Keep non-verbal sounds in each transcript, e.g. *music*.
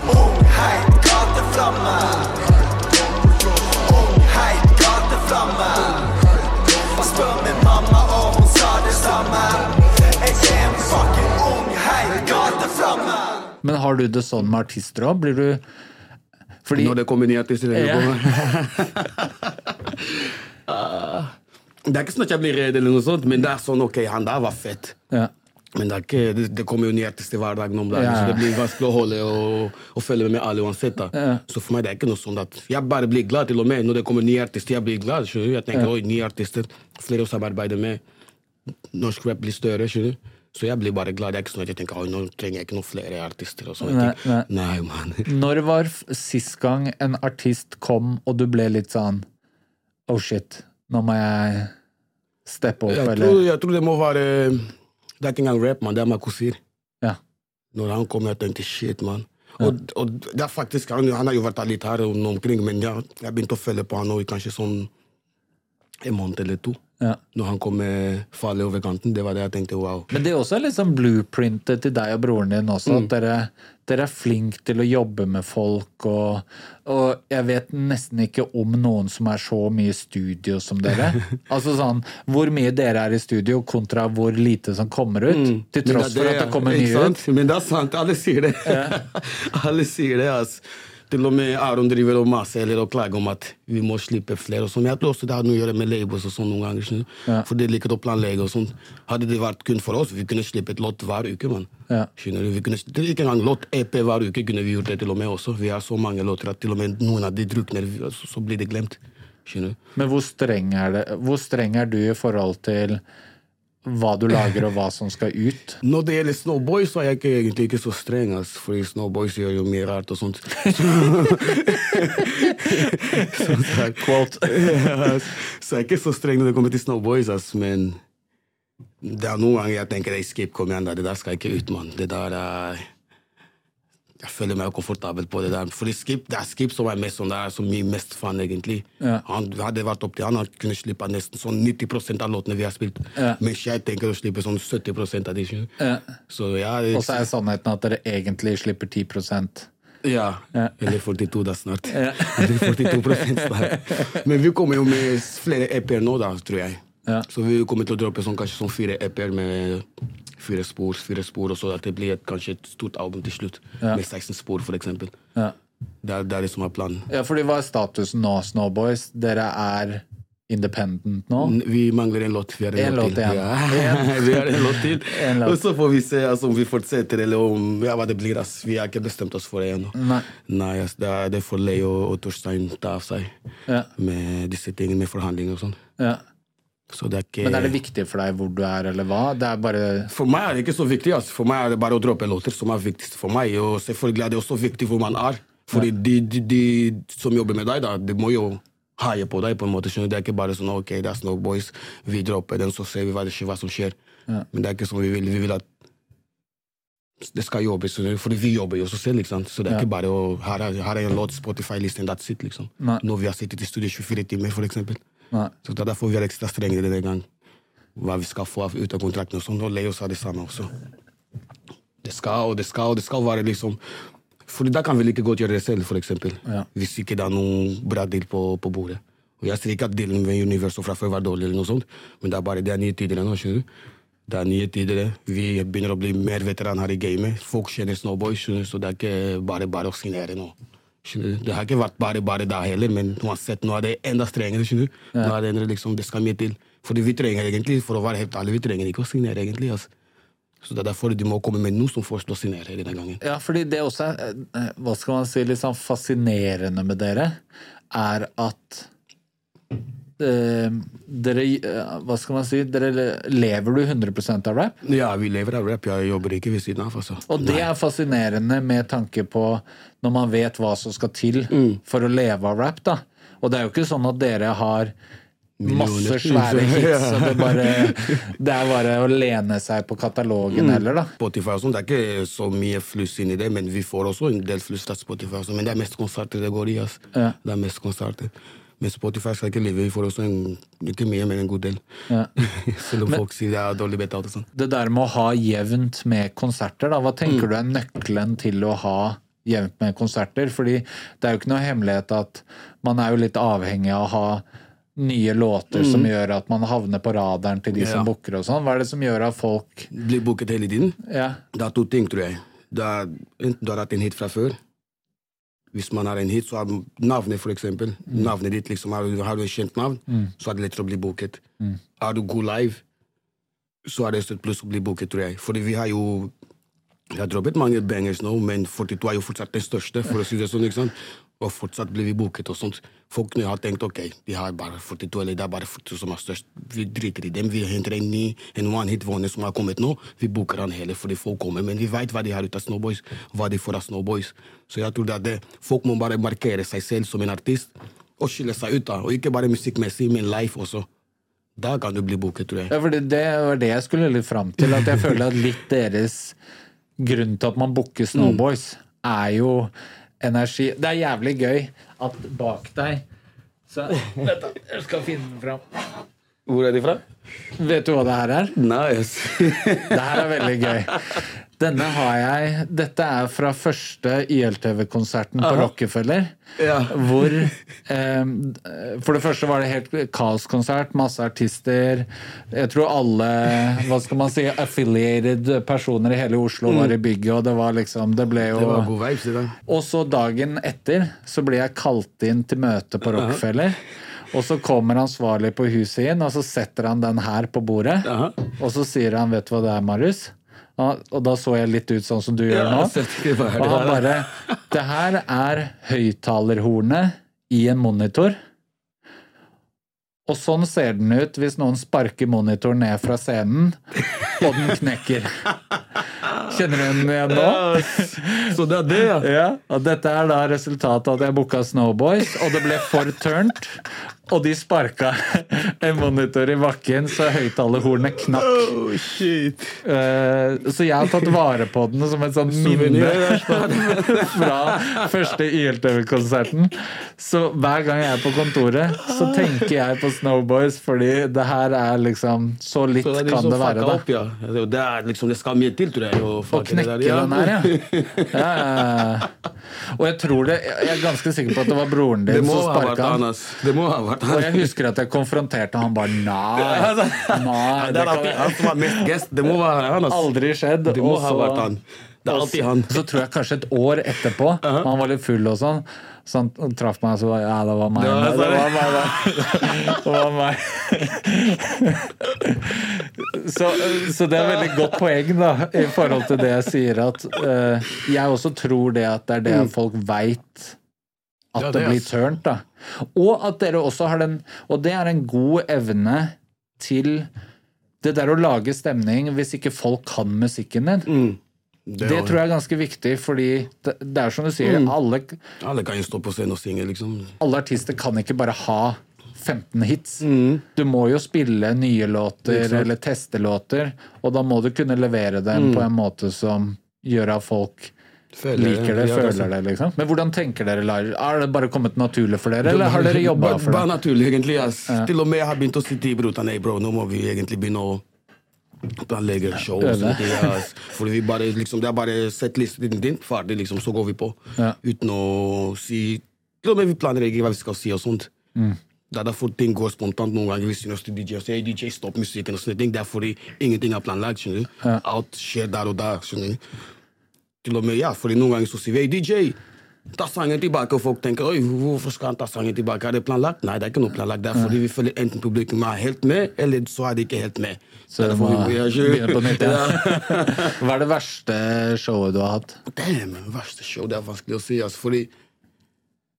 Heit gateflamme. Ung, heit gateflamme. Spør min mamma om hun sa det samme. Jeg er en fucking ung, gateflamme. Men har du det sånn med artister òg? Blir du Fordi Når det kommer nye artister Ja. på *laughs* *laughs* Det er ikke sånn at jeg blir redd, eller noe sånt, men det er sånn ok, han der var fett. ja. Men det, ikke, det, det kommer jo nye artister hver dag om dagen, Ja. så det blir vanskelig å holde og, og følge med med alle uansett. Ja. Så for meg det er ikke noe sånn at Jeg bare blir glad til og med når det kommer nye artister. Jeg blir glad, skjønner du? Jeg tenker oi, nye artister, flere å samarbeide med. Norsk rap blir større, skjønner du? Så jeg blir bare glad. Det er ikke sånn at jeg tenker oi, nå trenger jeg ikke noen flere artister. og sånne Nei, nei. nei. *laughs* Når var sist gang en artist kom, og du ble litt sånn Oh shit, nå må jeg steppe opp, Jeg tror, eller jeg tror det må være Det er ikke engang rap, man. Det er Makusir. Ja. Når han kom, jeg tenkte shit, man. Og, og det er faktisk, han, han har jo vært litt her omkring, men ja, jeg begynte å følge på han nå i kanskje sånn en måned eller to. Ja. Når han kom med Farlig over kanten, det var det jeg tenkte wow. Men det er også liksom blueprintet til deg og broren din også, Mm. at dere, dere er flinke til å jobbe med folk, og, og jeg vet nesten ikke om noen som er så mye i studio som dere. *laughs* altså sånn, Hvor mye dere er i studio kontra hvor lite som kommer ut, Mm. Til tross for at det kommer mye ut. Men det er sant, alle sier det. *laughs* alle sier det, ass. Til og med Aron driver og maser eller og klager om at vi må slippe flere. og sånn. Jeg tror også det har noe å gjøre med labels og sånn noen ganger. Ja. For de liker å planlegge og sånn. Hadde det vært kun for oss, vi kunne slippe et låt hver uke. man. Ja. Vi kunne, ikke engang låt EP hver uke kunne vi gjort det til og med også. Vi har så mange låter at til og med noen av de drukner, så, så blir det glemt. Skjønner? Men hvor streng er det? Hvor streng er du i forhold til hva du lager og hva som skal ut? *laughs* Når det gjelder Snowboys, så er jeg ikke, egentlig ikke så streng. ass, fordi Snowboys gjør jo mye rart og sånt. *laughs* Quote. *laughs* Så jeg er ikke så streng når det kommer til Snowboys, ass, men det er noen ganger jeg tenker Escape, kom igjen, da. det der skal ikke ut, mann. Det der er Jeg føler meg komfortabel på det der. Fordi Skip, det er Skip som er mest sånn, det er så mye mest fan, egentlig. Ja. Han hadde vært opp til han, han kunne slippe nesten sånn 90% av låtene vi har spilt. Ja. Mens jeg tenker å slippe sånn 70 av de. Ja. Så ja, Og så er sannheten at dere egentlig slipper 10 Ja. Ja. Eller 42 da snart. *laughs* Eller 42 snart. Men vi kommer jo med flere EP-er nå, da, tror jeg. Ja. Så vi kommer til å droppe sånn, kanskje sånn fire EP-er med fire spor, fire spor, og så at det blir et, kanskje et stort album til slutt. Ja. Med 16 spor, for eksempel. Ja. Det er det, er det som er planen. ja, fordi hva er statusen nå, Snowboys? Dere er independent nå? Vi mangler en låt. Vi har en, En låt, låt til. Ja. *laughs* vi har en låt til. *laughs* En låt. Og så får vi se altså, om vi fortsetter, eller om, ja, hva det blir. Ass. Vi har ikke bestemt oss for det ennå. Nei. Nei, ass, det, er, det får Leo og Torstein ta av seg Ja. med disse tingene, med forhandlinger og sånn. Ja. Så det er ikke Men er det viktig for deg hvor du er, eller hva? Det er bare For meg er det ikke så viktig. Altså. For meg er det bare å droppe låter som er viktigst for meg. Og selvfølgelig er det også viktig hvor man er. Fordi de, de, de som jobber med deg, da, de må jo heie på deg. på en måte, skjønner? Det er ikke bare sånn ok, det er Snowboys, vi dropper den, så ser vi hva, det, skjer- hva som skjer. Men det er ikke sånn vi vil. Vi vil at det skal jobbes, for vi jobber jo også selv. ikke sant? Så det er ikke bare å Her er, her er en låt, Spotify-listen, that's it. liksom. Nei. Når vi har sittet i studio 24 timer, for eksempel. Nei. Så det er derfor vi er ekstra strenge denne gang. Hva vi skal få ut av kontrakten og sånn. Og Leo sa det samme også. Det skal og det skal og det skal være liksom For da kan vi like godt gjøre det selv, eksempel. Ja. Hvis ikke det er noen bra deal på, på bordet. Og jeg sier ikke at dealen med Universal fra før var dårlig, eller noe sånt, men det er bare det er nye tider nå. skjønner du? Det er nye tider. Vi begynner å bli mer veteraner her i gamet. Folk kjenner Snowboy, så det er ikke bare bare å signere nå. Det har ikke vært bare bare da heller, men uansett, nå er det enda strengere. skjønner? Nå er det, liksom, det skal mye til. Fordi vi trenger egentlig, for å være helt ærlig, vi trenger ikke å signere egentlig. altså. Så det er derfor du må komme med noe som får å signere denne gangen. Ja, fordi det også er eh, hva skal man si, litt sånn fascinerende med dere, er at dere eh, Hva skal man si? Dere lever du 100% av rap? Ja, vi lever av rap. Jeg jobber ikke ved siden av. altså. Og det er fascinerende med tanke på når man vet hva som skal til for å leve av rap. da. Og det er jo ikke sånn at dere har masse svære *laughs* hits, og det, bare, det er bare å lene seg på katalogen heller, da. Spotify og sånn, Det er ikke så mye fluss inni det, men vi får også en del fluss fra Spotify. Også. Men det er mest konserter det går i. Altså. Ja. Det er mest konserter. Men Spotify skal ikke leve. for også en, ikke mye, men en god del. Ja. *laughs* Selv om folk sier det er dårlig betalt og sånn. Det der med å ha jevnt med konserter, da, hva Mm. tenker du er nøkkelen til å ha jevnt med konserter? Fordi det er jo ikke noe hemmelighet at man er jo litt avhengig av å ha nye låter som gjør at man havner på radaren til de som Mm. Booker og sånn. Hva er det som gjør at folk Blir booket hele tiden. Ja. Det er to ting, tror jeg. Det er, enten du har hatt en hit fra før. Hvis man har en hit, så har navnet, for eksempel. Navnet ditt, liksom, har, har du et kjent navn, så er det lettere å bli booket. Er du god live, så er det et pluss å bli booket, tror jeg. Fordi vi har jo Vi har droppet mange bangers nå, men 42 er jo fortsatt den største, for å si det sånn. ikke sant? Og fortsatt blir vi booket og sånt. Folk nå har tenkt ok, de har bare 42, eller det er bare 42 som er størst. Vi driter i dem. Vi henter en ny, en one hit wonder som har kommet nå. Vi booker han hele fordi folk kommer. Men vi vet hva de har ut av Snowboys, hva de får av Snowboys. Så jeg tror det er det. Folk må bare markere seg selv som en artist og skille seg ut. da. Og ikke bare musikkmessig, men life også. Da kan du bli booket, tror jeg. Ja, for Det var det jeg skulle litt fram til. At jeg føler at litt deres grunn til at man booker Snowboys, *laughs* er jo energi Det er jævlig gøy at bak deg så, Vent, da. Jeg skal finne den fram. Hvor er de fra? Vet du hva det her er? Nice. Det her er veldig gøy. Denne har jeg Dette er fra første YLTV-konserten på Rockefeller. Ja. Hvor eh, For det første var det helt kaoskonsert. Masse artister. Jeg tror alle hva skal man si, affiliated personer i hele Oslo var i bygget, og det var liksom Det ble jo Det var god vibes, der. og så dagen etter så ble jeg kalt inn til møte på Rockefeller. Og så kommer ansvarlig på huset inn, og så setter han den her på bordet. Og så sier han 'vet du hva det er, Marius'? Og da så jeg litt ut sånn som du gjør nå. Og han bare 'Det her er høyttalerhornet i en monitor'. Og sånn ser den ut hvis noen sparker monitoren ned fra scenen, og den knekker. Kjenner du den igjen nå? Så det er det, ja. Ja, og dette er da resultatet av at jeg booka Snowboys, og det ble for turnt. Og de sparka en monitor i bakken, så høyttalerhornet knakk. Oh, shit. Eh, Så jeg har tatt vare på den som et sånt minne *laughs* fra første YLTV-konserten. Så hver gang jeg er på kontoret, så tenker jeg på Snowboys, fordi det her er liksom Så litt Så det kan det være, da. Opp, ja. Det, er liksom, det skal mye til, tror jeg. Å knekke der, ja. den her, *laughs* ja. ja. Og jeg tror det Jeg er ganske sikker på at det var broren Det din som sparka han. Det må ha vært Og *laughs* jeg husker at jeg konfronterte han bare Nei! *laughs* nei Det må *laughs* være han. Aldri skjedd. Det må ha vært han. Det er alltid han. Så tror jeg kanskje et år etterpå, han var litt full og sånn, så han traff meg og så ja, det var meg. Det var- meg, da. Det var meg. Så, så det er et veldig godt poeng da, i forhold til det jeg sier, at uh, jeg også tror det at det er det folk veit at Ja, det, det blir tørnt, da. Og at dere også har den Og det er en god evne til det der å lage stemning hvis ikke folk kan musikken din. Det tror jeg er ganske viktig, fordi det, det er som du sier, alle, Alle kan jo stå på scenen og synge, liksom. alle artister kan ikke bare ha 15 hits. Du må jo spille nye låter eller teste låter, og da må du kunne levere dem på en måte som gjør at folk Føler liker det, Ja, føler det. liksom. Men hvordan tenker dere live? Har det bare kommet naturlig for dere, eller har dere jobba for det? Bare naturlig, egentlig. ja. Til og med jeg har begynt å si til brorsan Nei, bro, nå må vi egentlig begynne å planlegge show. ting, ass. Fordi vi bare, liksom, Det er bare sett listen din, ferdig, liksom, så går vi på. Ja. Uten å si Til og med vi planlegger hva vi skal si og sånt. Mm. Det er derfor ting går spontant noen ganger. Hvis vi DJ og sier hey, DJ, stopp musikken og sånne ting. Det er fordi ingenting er planlagt. skjønner du? Alt skjer der og der. skjønner du? Til og med, ja, fordi noen ganger så sier vi hey, DJ, ta sangen tilbake, og folk tenker oi, hvorfor skal han ta sangen tilbake? Er det planlagt? Nei, det er ikke noe planlagt. Det er fordi vi føler enten publikum er helt med, eller så er de ikke helt med. Så Det må begynne på nytt. *laughs* Ja. Hva er det verste showet du har hatt? Damn, verste show, det er vanskelig å si. Altså, fordi,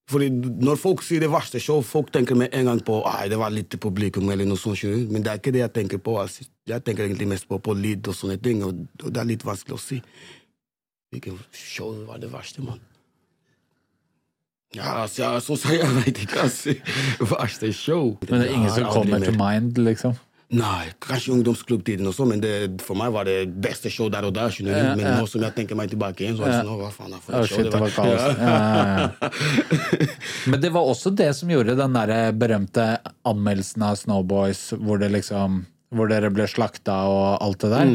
fordi når folk sier det verste show, folk tenker med en gang på at det var litt publikum. eller noe sånt. Men det er ikke det jeg tenker på. Altså. Jeg tenker egentlig mest på, på lyd og sånne ting, og det er litt vanskelig å si. Hvilket show var det verste, mann? Ja, altså, ja, så sa jeg, vet ikke, altså. Verste show. Men det er ingen som kommer mer. til mind, liksom? Nei, kanskje ungdomsklubbtiden også, men det, for meg var det beste show der og skjønner du? Ja, Men ja. nå som jeg tenker meg tilbake igjen, så er det sånn, hva faen er for et show shit, det var kaos. Ja, ja, ja. *laughs* Men det var også det som gjorde den der berømte anmeldelsen av Snowboys, hvor det liksom hvor dere ble slakta og alt det der.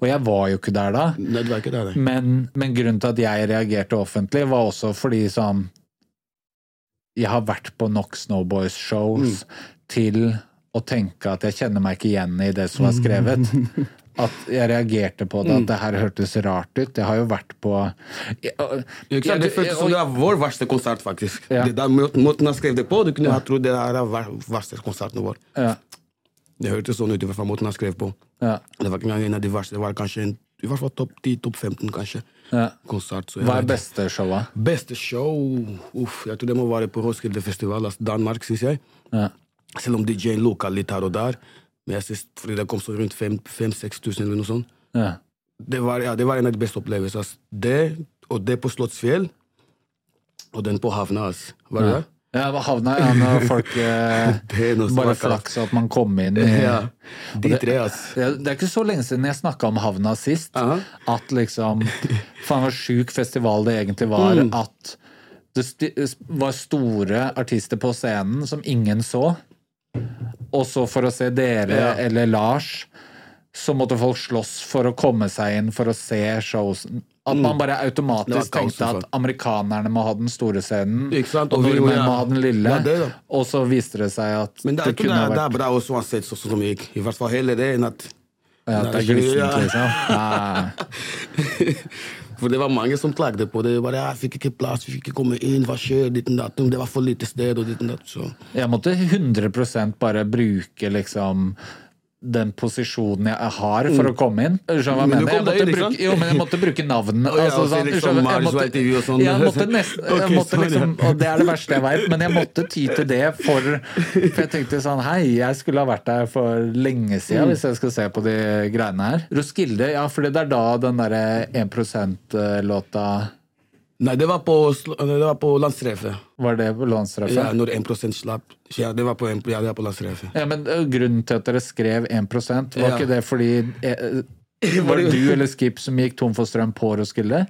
Og jeg var jo ikke der da. Det var ikke det, nei. Men, men grunnen til at jeg reagerte offentlig, var også fordi sånn Jeg har vært på nok Snowboys-shows til å tenke at jeg kjenner meg ikke igjen i det som var skrevet. *laughs* At jeg reagerte på det, at det her hørtes rart ut. Jeg har jo vært på jeg, jeg. Det føltes som det var vår verste konsert, faktisk. Ja. Det der Måten jeg skrev det på, du kunne ha trodd det var er verste konserten vår. ja, Det hørtes sånn ut i hvert fall måten han skrev på. ja, Det var ikke engang en av de verste. Det var kanskje en, i hvert fall topp 10, topp 15, kanskje. ja. Konsert. Hva er beste showet? Beste show Uff, jeg tror det må være på Roskilde Festival, altså Danmark, syns jeg. Ja. Selv om DJ-en lukka litt her og der. Men jeg synes, fordi det kom så rundt 5000-6000 eller noe sånt. Ja. Det var, ja, det var en av de beste opplevelsene. Altså. Det, og det på Slottsfjell, og den på havna. Altså. Var det det? Ja, havna ja, når folk *laughs* eh, Bare flaksa at man kom inn i *laughs* Ja. De det- tre, ass. Det, Det er ikke så lenge siden jeg snakka om havna sist. Aha. At liksom *laughs* Faen, hvor sjuk festival det egentlig var. Mm. At det var store artister på scenen som ingen så. Og så for å se dere Ja. eller Lars, så måtte folk slåss for å komme seg inn for å se showsen. At man bare Mm. Det var automatisk tenkte at amerikanerne må ha den store scenen, og nordmenn må ha den lille. Det og så viste det seg at Men det, det kunne ha vært det er bra også uansett sånn som det gikk. I hvert fall heller det enn at ja, det er glissent, liksom. *laughs* For det var mange som klagde på det. Bare, jeg fikk ikke plass, vi fikk ikke komme inn, hva skjer? Det var for lite sted og ditt og datt. Jeg måtte 100% bare bruke liksom den posisjonen jeg har for å komme inn. Skjønner du hva jeg Men mener? Jeg måtte, deg bruke, jo, men jeg måtte bruke navn. Altså, sånn, liksom? Jeg måtte-. Jeg måtte nesten, jeg måtte liksom, og det er det verste jeg veit, men jeg måtte ty til det for For jeg tenkte sånn Hei, jeg skulle ha vært der for lenge siden hvis jeg skal se på de greiene her. Roskilde, ja, for det er da den derre 1 %-låta Nei, det var på, sl- det var på landstreffet. Var det på landstreffet? Ja, når 1 slapp. Ja, det var på, ja, det var på landstreffet. Ja, men Grunnen til at dere skrev 1% var Ja. ikke det fordi eh, *laughs* Var det du eller Skip som gikk tom for strøm på Roskilde?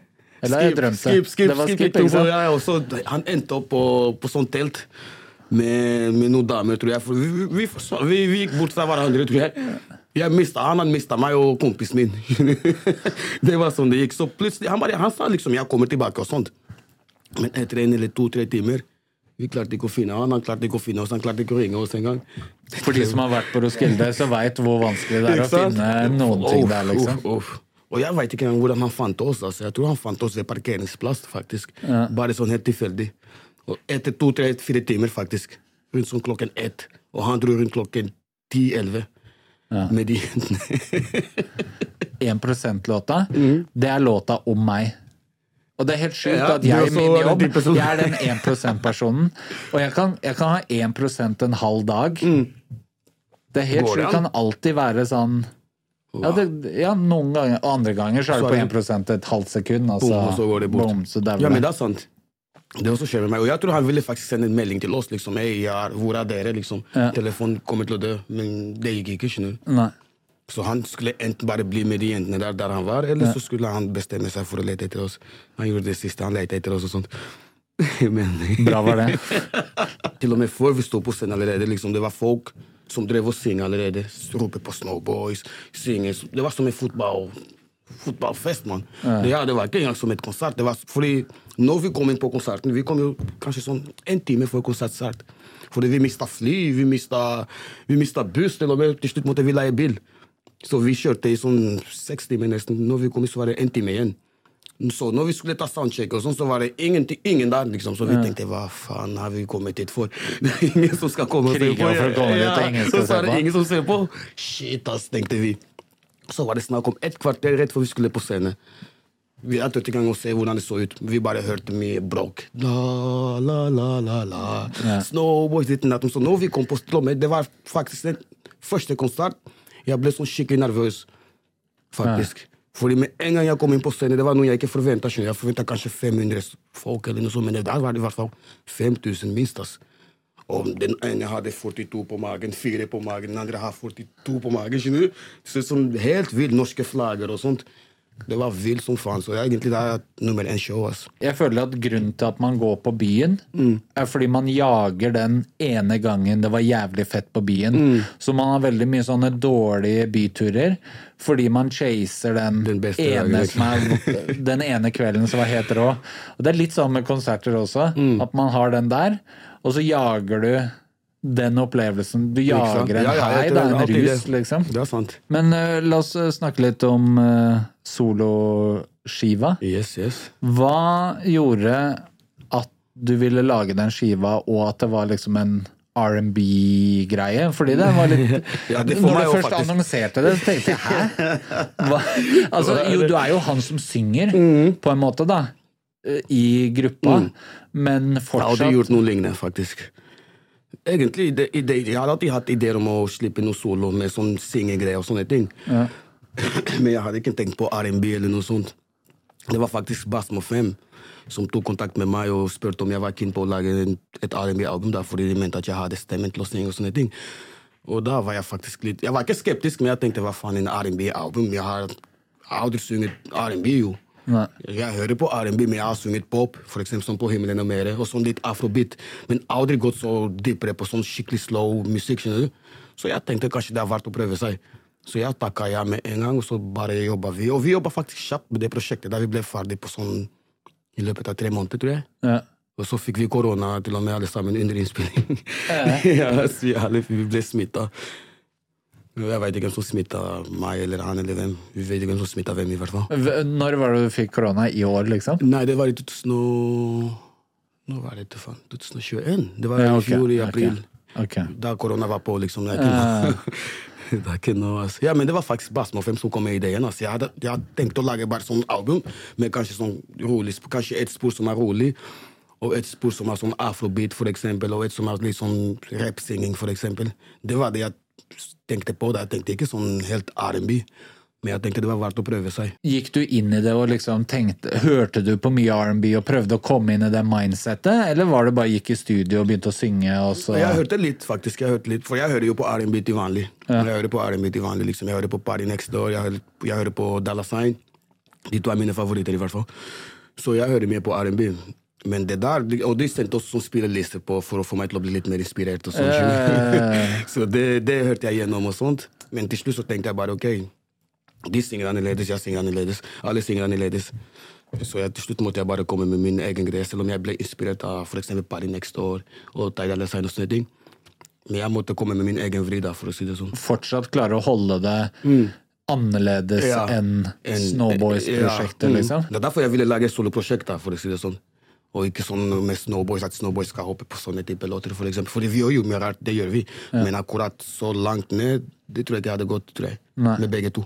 Eller har jeg skip, skip, det var skip, Skip, sant? ja, også, Han endte opp på, på sånt telt med, med noen damer, tror jeg. Vi, vi, vi, vi gikk bort fra hverandre, tror jeg. Jeg mistet han, han mista meg og kompisen min. *laughs* det var sånn det gikk. Så plutselig, han, bare, han sa liksom 'jeg kommer tilbake' og sånt. Men etter en eller to-tre timer vi klarte ikke å finne han, han klarte ikke å finne oss, han klarte ikke å ringe oss engang. For de som har vært på Roskilde, så veit hvor vanskelig det er å finne noen ting der, liksom. uff, uff. Og jeg veit ikke engang hvordan han fant oss. Altså. Jeg tror han fant oss ved parkeringsplass, faktisk. Bare sånn helt tilfeldig. Og etter to, tre, fire timer, faktisk. Rundt sånn klokken ett. Og han dro rundt klokken ti-elleve. Med de 1%-låta, *laughs* det er låta om meg. Og det er helt sjukt Mm. Ja, at jeg i min jobb Jeg er den 1%-personen. Og jeg kan, jeg kan ha 1% en halv dag. Det er helt Mm. Sjukt. Kan alltid være sånn ja, det, ja, noen ganger. Og andre ganger så er det på 1% et halvt sekund. Altså, Boom, så går det bort. Boom, så Ja, men det er sant. Det også skjer med meg. Og jeg tror han ville faktisk sende en melding til oss. liksom, hey, ja, hvor er dere? liksom. Ja. Telefonen kommer til å dø. Men det gikk ikke. skjønner du. Nei. Så han skulle enten bare bli med de jentene der, der han var, eller så skulle han bestemme seg for å lete etter oss. Han gjorde det siste. Han lette etter oss og sånt. *laughs* Men Bra var det. *laughs* til og med før vi sto på scenen allerede, liksom, det var folk som drev og sang allerede. Rope på Snowboys, synge. Det var som en fotball, fotballfest, mann. Det, ja, det var ikke engang som et konsert. Det var, fordi når vi kom inn på konserten, vi kom jo kanskje sånn en time før konsertstart. Fordi vi mista fly, vi mista, vi mista buss, til og med til slutt måtte vi leie bil. Så vi kjørte i sånn seks timer nesten. Når vi kom, så var det en time igjen. Så når vi skulle ta soundcheck, og sånn, så var det ingen, ingen der. liksom. Så vi tenkte hva faen har vi kommet hit for? Det er ingen som skal komme og se på. og ingen så er det ingen som ser på. Shit, ass, tenkte vi. Så var det snakk om et kvarter rett før vi skulle på scene. Vi hadde ikke engang å se hvordan det så ut. Vi bare hørte mye bråk. La, la, la, la, la. Snowboys, ditt og. Så når vi kom på Strømmen, det var faktisk den første konsert, jeg ble sånn skikkelig nervøs. Faktisk. Fordi med en gang jeg kom inn på scenen, det var noe jeg ikke forventa. Jeg forventa kanskje 500 folk, eller noe sånt, men der var det i hvert fall 5000 minst. ass. Og den ene hadde 42 på magen, fire på magen, den andre har 42 på magen. skjønner du? Så som helt vilt norske flagger og sånt. Det var vilt som faen. Så egentlig det er nummer én show. Altså. Jeg føler at grunnen til at man går på byen, er fordi man jager den ene gangen det var jævlig fett på byen. Så man har veldig mye sånne dårlige byturer fordi man chaser den, Den ene er *laughs* den ene kvelden som var helt rå. Og det er litt sånn med konserter også, at man har den der, og så jager du den opplevelsen. Du jager en Ja, ja, hei, det er en rus, liksom. Det er sant. Men uh, la oss eh, snakke litt om uh, soloskiva. Yes, yes. Hva gjorde at du ville lage den skiva, og at det var liksom en R&B-greie? Fordi det var litt *laughs* Ja, det Når du først faktisk- annonserte det, så tenkte jeg hæ? Hva? *laughs* Altså, jo, du er jo han som synger, Mm. på en måte, da. I gruppa. Men fortsatt Jeg hadde gjort noe lignende, faktisk. Egentlig, det, ide, Jeg har alltid hatt ideer om å slippe noe solo med sånn syngegreier og sånne ting. *clears throat* Men jeg hadde ikke tenkt på R&B eller noe sånt. Det var faktisk Basmo 5 som tok kontakt med meg og spurte om jeg var keen på å lage et R&B-album, fordi de mente at jeg hadde stemmen til å synge og sånne ting. Og da var jeg faktisk litt Jeg var ikke skeptisk, men jeg tenkte hva faen, en R&B-album? Jeg har aldri sunget R&B, jo. Nei. Jeg hører på R&B, men jeg har sunget pop, eksempel sånn på Himmelen og mere, og sånn litt afrobeat, men aldri gått så dypere på sånn skikkelig slow musikk. Så jeg tenkte kanskje det er verdt å prøve seg. Så jeg takka ja med en gang, og så bare jobba vi. Og vi jobba faktisk kjapt med det prosjektet, da vi ble ferdig på sånn i løpet av tre måneder, tror jeg. ja. Og så fikk vi korona til og med alle sammen under innspilling. ja, *laughs* så vi alle vi ble smitta. Jeg veit ikke hvem som smitta meg eller han eller hvem. Vi vet ikke hvem som smitta hvem, i hvert fall. Når var det du fikk korona? I år, liksom? Nei, det var i 2000. Nå var det 2021? Det var Ja, i fjor, i april. april. Okay. Da korona var på, liksom. Det er ikke noe altså. Ja, men det var faktisk Basmofem som kom med ideen. Altså. Jeg, hadde, jeg hadde tenkt å lage bare sånn album med kanskje sånn rolig Kanskje et spor som er rolig, og et spor som er sånn afrobeat, for eksempel, og et som er litt sånn rapsinging, for eksempel. Det var det jeg tenkte på. det. Jeg tenkte ikke sånn helt R&B, men jeg tenkte det var verdt å prøve seg. Gikk du inn i det og liksom tenkte Hørte du på mye R&B og prøvde å komme inn i det mindsettet, eller var det bare gikk i studio og begynte å synge, Jeg hørte litt, faktisk. jeg hørte litt, For jeg hører jo på R&B til vanlig. Jeg hører på R&B til vanlig, liksom. Jeg hører på Party Next Door, jeg hører, jeg hører på Dallas Sign. De to er mine favoritter, i hvert fall. Så jeg hører mye på R&B. Men det der, Og de sendte også spillelister på for å få meg til å bli litt mer inspirert. og sånt, skjønner? *laughs* Så det, det hørte jeg gjennom og sånt. Men til slutt så tenkte jeg bare ok, de synger annerledes, jeg synger annerledes. Alle synger annerledes. Så jeg, til slutt måtte jeg bare komme med min egen greie, selv om jeg ble inspirert av eksempel Party Next Door og Tidal Design og sånne ting. Men jeg måtte komme med min egen vri, da, for å si det sånn. fortsatt klare å holde det annerledes Ja. enn En- Snowboys-prosjektet, ja, mm. liksom? Det er derfor jeg ville lage et soloprosjekt, for å si det sånn. Og ikke sånn med Snowboys, at Snowboys skal hoppe på sånne type låter, for eksempel. Fordi vi gjør jo mye rart, det gjør vi. Men akkurat så langt ned, det tror jeg ikke hadde gått, tror jeg. Nei. Med begge to.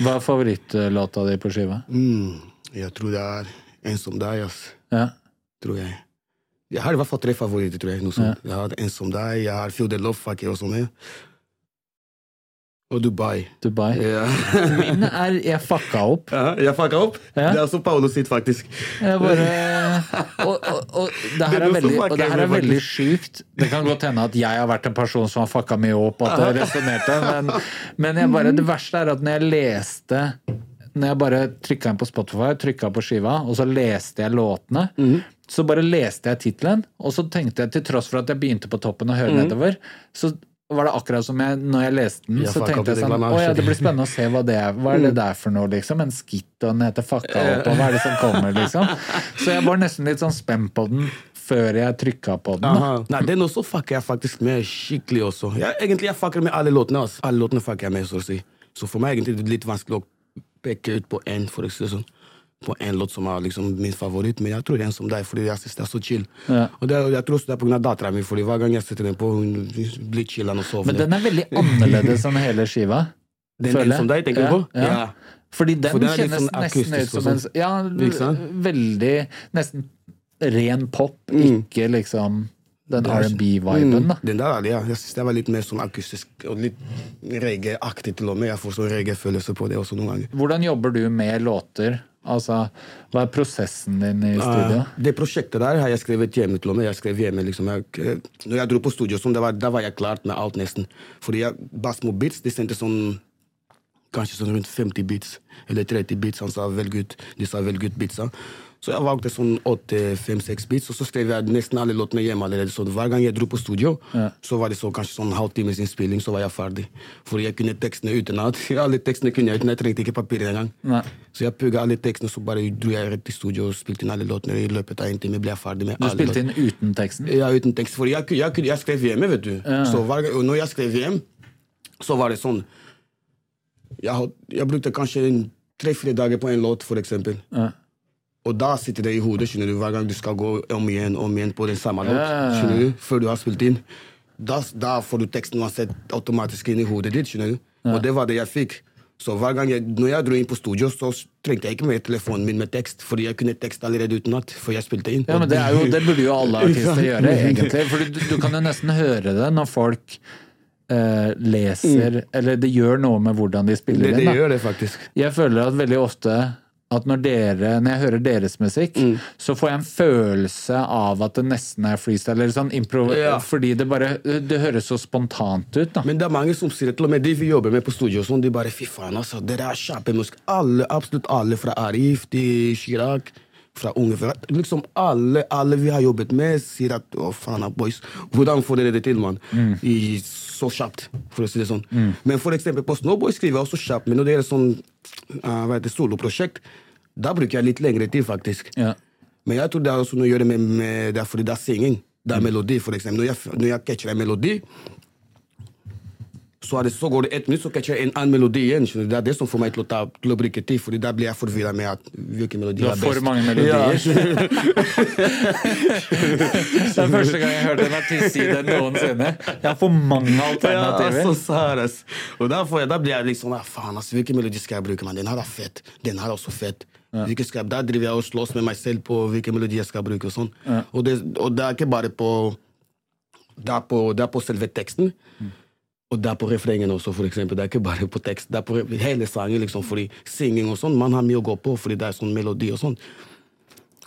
Hva er favorittlåta di på skiva? Mm, jeg tror det er En som deg, ass. Ja. Tror jeg. Jeg har i hvert fall tre favoritter, tror jeg. Noe sånt. Jeg har En som deg, jeg har Feel the Love Fucker og med. Og Dubai. Dubai. Ja. *laughs* Min er Jeg fucka opp. Ja, jeg fucka opp. Ja. Det er også Paolo sitt, faktisk. Jeg bare *laughs* Og, og, og det her er er veldig, og det her er veldig sjukt. Det kan godt hende at jeg har vært en person som har fucka mye opp, at det resonnerte, men, men jeg bare, det verste er at når jeg leste Når jeg bare trykka inn på Spotify, trykka på skiva, og så leste jeg låtene, så bare leste jeg tittelen, og så tenkte jeg, til tross for at jeg begynte på toppen og hørte nedover, så var det akkurat som jeg, når jeg leste den, så tenkte jeg sånn Å ja, det blir spennende å se hva det er. Hva er det der for noe, liksom? En skitt, og den heter Fucka opp, og hva er det som kommer, liksom? Så jeg var nesten litt sånn spent på den før jeg trykka på den. da. Nei, den også fucker jeg faktisk med skikkelig også. Jeg, egentlig jeg fucker med alle låtene. Altså. Alle låtene fucker jeg med, så å si. Så for meg er det litt vanskelig å peke ut på én, for å si det sånn. På en låt som er liksom min favoritt, men jeg tror en som deg, fordi jeg synes det er så chill. Ja. Og det, jeg tror også det er av dattera mi, fordi hver gang jeg setter den på, hun blir chiller'n og sover. Men den er veldig annerledes enn hele skiva. *laughs* Den føler som deg, tenker ja, du på? Ja. Ja. Fordi den For kjennes sånn nesten ut som en sånn. Ja, veldig Nesten ren pop, ikke liksom den R&B-viben. Mm, den der, er det, ja. Jeg synes det var litt mer sånn akustisk og litt reggae-aktig til og med. Jeg får sånn reggae-følelse på det også noen ganger. Hvordan jobber du med låter? Altså, hva er prosessen din i studio? Uh, det prosjektet der har jeg skrevet hjemme til og med. Jeg skrev hjemme, liksom. jeg, eh, når jeg dro på studio, sånn, det var, da var jeg klart med alt, nesten. Fordi jeg, Basmo Beats de sendte sånn kanskje sånn rundt 50 beats, eller 30 beats. Han sa velg ut, de sa velg ut beatsa. Så jeg valgte sånn 8-5-6 beats, og så skrev jeg nesten alle låtene hjemme allerede. Så hver gang jeg dro på studio, så var det så kanskje sånn halvtimes innspilling, så var jeg ferdig. For jeg kunne tekstene utenat. *laughs* Alle tekstene kunne jeg uten, jeg trengte ikke papir engang. Så jeg pugga alle tekstene, så bare dro jeg rett til studio og spilte inn alle låtene. I løpet av en time ble jeg ferdig med Du alle spilte inn uten teksten? Ja, uten tekst. For jeg, jeg, jeg, skrev hjemme, vet du. Så hver, og når jeg skrev hjem, så var det sånn Jeg, jeg brukte kanskje tre-fire dager på en låt, for eksempel. Ja. Og da sitter det i hodet skjønner du, hver gang du skal gå om igjen om igjen på den samme låt. Ja. skjønner du, Før du har spilt inn. Da, da får du teksten uansett automatisk inn i hodet ditt. skjønner du. Og det var det jeg fikk. Så hver gang jeg, når jeg dro inn på studio, så trengte jeg ikke med telefonen min med tekst. Fordi jeg kunne tekst allerede utenat For jeg spilte inn. Ja, men det, er jo, det burde jo alle *laughs* artister gjøre, egentlig. For du, du kan jo nesten høre det når folk eh, leser Eller det gjør noe med hvordan de spiller det, det inn. Da. gjør det faktisk. Jeg føler at veldig ofte at når, dere, når jeg hører deres musikk, Mm. så får jeg en følelse av at det nesten er freestyle. Eller sånn impro, Ja. Fordi det bare Det høres så spontant ut. da Men det er mange som sier til og med de vi jobber med på studio, sånn, de bare fy faen, altså, dere er kjempemusikk. Alle, absolutt alle, fra Arif til Chirag, fra Unge fra, Liksom alle, alle vi har jobbet med, sier at å faen, boys, hvordan får dere det til, mann? Mm. så kjapt, for å si det sånn. Men for eksempel på Snowboy skriver jeg også kjapt, men når det gjelder sånn uh, soloprosjekt, da bruker jeg litt lengre tid, faktisk. Ja. Men jeg tror det har også noe å gjøre med, med det er fordi det er synging. Det er melodi, for eksempel. Når jeg, når jeg catcher en melodi, så, det, så går det ett minutt, så catcher jeg en annen melodi igjen. Det er det som får meg til å, ta, til å bruke tid, Fordi da blir jeg forvirra med at hvilken melodi er best. Du har for mange melodier. *laughs* det er første gang jeg hørte en artist si det noensinne. Jeg har for mange Ja, alternativer. så sær. Og da, jeg, da blir jeg liksom faen, altså, hvilken melodi skal jeg bruke? Men Den her er fett. Den her er også fett. Hvilken skal jeg, da driver jeg og slåss med meg selv på hvilken melodi jeg skal bruke. Og sånn. Og, det, og det er ikke bare på Det er på, det er på selve teksten. Og det er på refrengen også, for eksempel. Det er ikke bare på tekst. Det er på hele sangen, liksom, fordi synging og sånn, man har mye å gå på, fordi det er sånn melodi og sånn.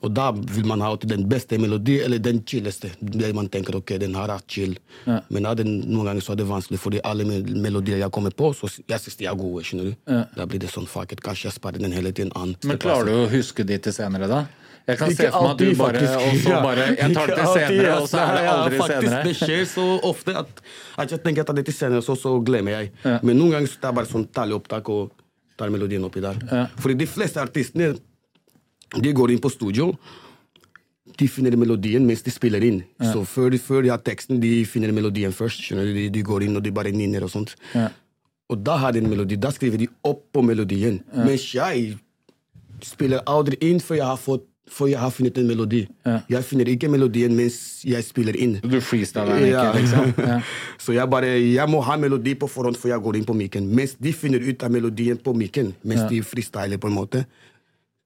Og da vil man ha den beste melodien, eller den chilleste. Det man tenker, ok, den her er chill. Men da er noen ganger så er det vanskelig, fordi alle mel- melodier jeg kommer på, så jeg synes de er gode. skjønner du? Da blir det sånn, fuck it, kanskje jeg sparer den hele tiden an. Men klarer du å huske de til senere, da? Jeg kan se for meg at du bare, faktisk. og så bare Jeg tar det Ikke til alltid, senere, og så er det Ja, aldri faktisk, senere. Det skjer så ofte at, at jeg tenker at det er til senere, så, så glemmer jeg. Ja. Men noen ganger så tar jeg bare sånn taleopptak og tar melodien oppi der. Fordi de fleste artistene de går inn på studio, de finner melodien mens de spiller inn. Så før før de har teksten, de finner melodien først. skjønner du? De, de går inn og de bare nynner og sånt. Ja. Og da har de en melodi. Da skriver de opp på melodien. Mens jeg spiller aldri inn før jeg har, fått, for jeg har funnet en melodi. Jeg finner ikke melodien mens jeg spiller inn. Du freestyler ikke, Ja. liksom? *laughs* Ja. Så jeg bare, jeg må ha melodi på forhånd før jeg går inn på mikken. Mens de finner ut av melodien på mikken, mens de freestyler på en måte.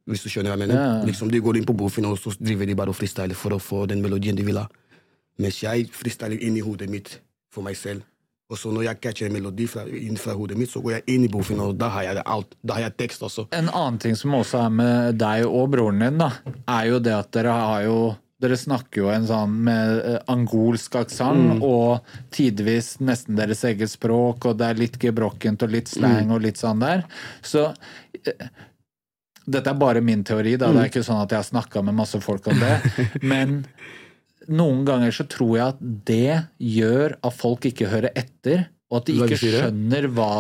Hvis du skjønner hva jeg mener. Ja. Liksom De går inn på Bofin, og så driver de bare og freestyler for å få den melodien de vil ha. Mens jeg freestyler inn i hodet mitt for meg selv. Og så når jeg catcher en melodi fra, inn fra hodet mitt, så går jeg inn i Bofin, og da har jeg alt. Da har jeg tekst også. En annen ting som også er med deg og broren din, da, er jo det at dere har jo dere snakker jo en sånn med eh, angolsk aksent, og tidvis nesten deres eget språk, og det er litt gebrokkent og litt slang og litt sånn der. Så eh, dette er bare min teori, da. Det er ikke sånn at jeg har snakka med masse folk om det. *laughs* Men noen ganger så tror jeg at det gjør at folk ikke hører etter, og at de ikke skjønner hva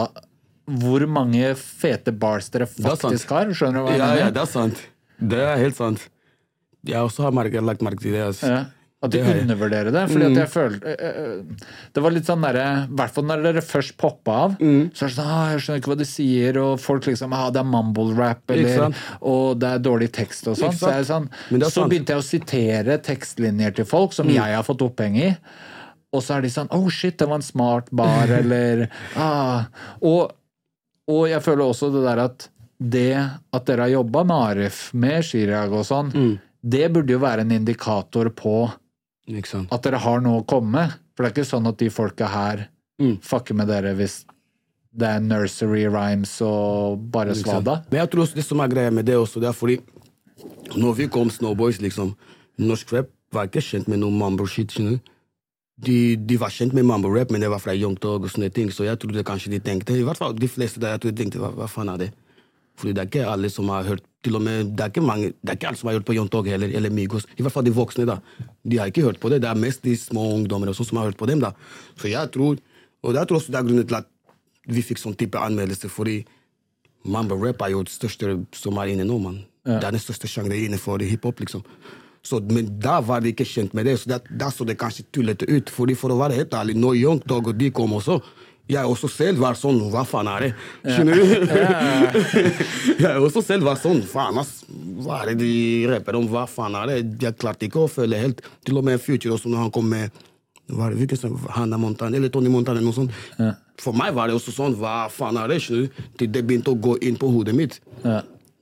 hvor mange fete bars dere er faktisk har. Skjønner du hva jeg Ja, ja, det er sant. Det er helt sant. Jeg også har merket, lagt merke til det. Altså. Ja, at de undervurderer det. Fordi at jeg følte øh, øh, Det var litt sånn derre I hvert fall når dere først poppa av, så er det sånn ah, 'Jeg skjønner ikke hva de sier', og folk liksom ah, 'Det er mumble rap', eller 'Og det er dårlig tekst', og sånn. Så, sånn så begynte jeg å sitere tekstlinjer til folk som jeg har fått oppheng i. Og så er de sånn 'Oh shit, det var en smart bar', *laughs* eller ah. og, og jeg føler også det der at det at dere har jobba med Arif, med Chirag og sånn, det burde jo være en indikator på Sant? at dere har noe å komme med. For det er ikke sånn at de folka her Mm. fucker med dere hvis det er nursery rhymes og bare Ikke svada. Men jeg tror også det som er greia med det også, det er fordi når vi kom Snowboys, liksom Norsk rap var ikke kjent med noe mambo-shit. De, de var kjent med mambo-rap, men det var fra Young Thug og sånne ting. Så jeg trodde kanskje de tenkte I hvert fall de fleste der jeg tror de tenkte hva, hva faen er det? Fordi det er ikke alle som har hørt til og med, Det er ikke mange, det er ikke alle som har hørt på John Tog heller, eller Migos. I hvert fall de voksne. da. De har ikke hørt på det. Det er mest de små sånn som har hørt på dem. da. Så jeg tror, og jeg tror også det er grunnen til at vi fikk sånn type anmeldelse, fordi Mamba rap er jo det største som er inne nå, mann. Det er den største sjangeren innenfor hiphop, liksom. Så, men da var de ikke kjent med det, så da så det kanskje tullete ut. Fordi for å være helt ærlig, når Young Tog og de kom også, jeg også selv var sånn Hva faen er det? Skjønner du? *laughs* jeg også selv var sånn Faen, ass. Hva er det de rapper om? Hva faen er det? Jeg klarte ikke å følge helt. Til og med Future også, når han kom med hva er det, sang? Montana eller Tony Montana. noe sånt. For meg var det også sånn Hva faen er det? skjønner du? Til det begynte å gå inn på hodet mitt.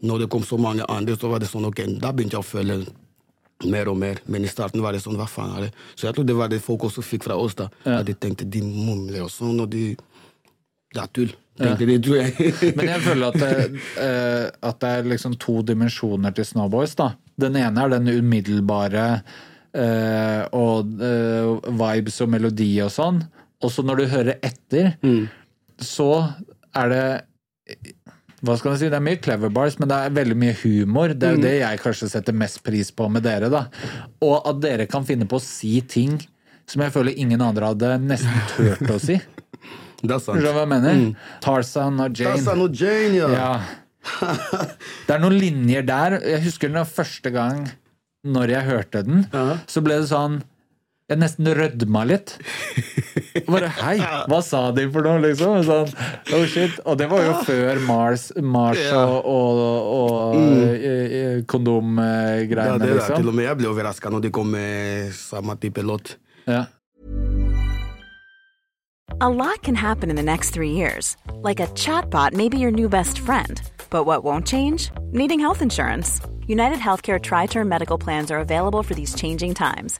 Når det kom så mange andre, så var det sånn ok, da begynte jeg å føle mer og mer. Men i starten var det sånn Hva faen er det? Så jeg tror det var det folk også fikk fra oss. da. At de tenkte de mumler og sånn, og de Det er tull. Tenkte de, tror jeg. *laughs* Men jeg føler at det, uh, at det er liksom to dimensjoner til Snowboys. da. Den ene er den umiddelbare uh, og uh, vibes og melodi og sånn. Og så når du hører etter, så er det hva skal man si, Det er mye clever bars, men det er veldig mye humor. Det er jo det jeg kanskje setter mest pris på med dere. da. Og at dere kan finne på å si ting som jeg føler ingen andre hadde nesten turt å si. *laughs* det er sant. Skjønner du hva jeg mener? Tarzan og Jane. Tarzan og Jane, ja. Ja. *laughs* Det er noen linjer der. Jeg husker den første gang når jeg hørte den, så ble det sånn Jeg nesten rødma litt. Bare hei, *laughs* hva sa de for noe, liksom? Sånn, oh shit. Og det var jo før Mars, Mars og, og, og mm. kondomgreiene. Ja, det der, til liksom. og med jeg ble overraska når de kom med samme type låt. Ja. A lot can happen in the next three years. Like a chatbot may be your new best friend. But what won't change? Needing health insurance. United Healthcare Tri Term Medical Plans are available for these changing times.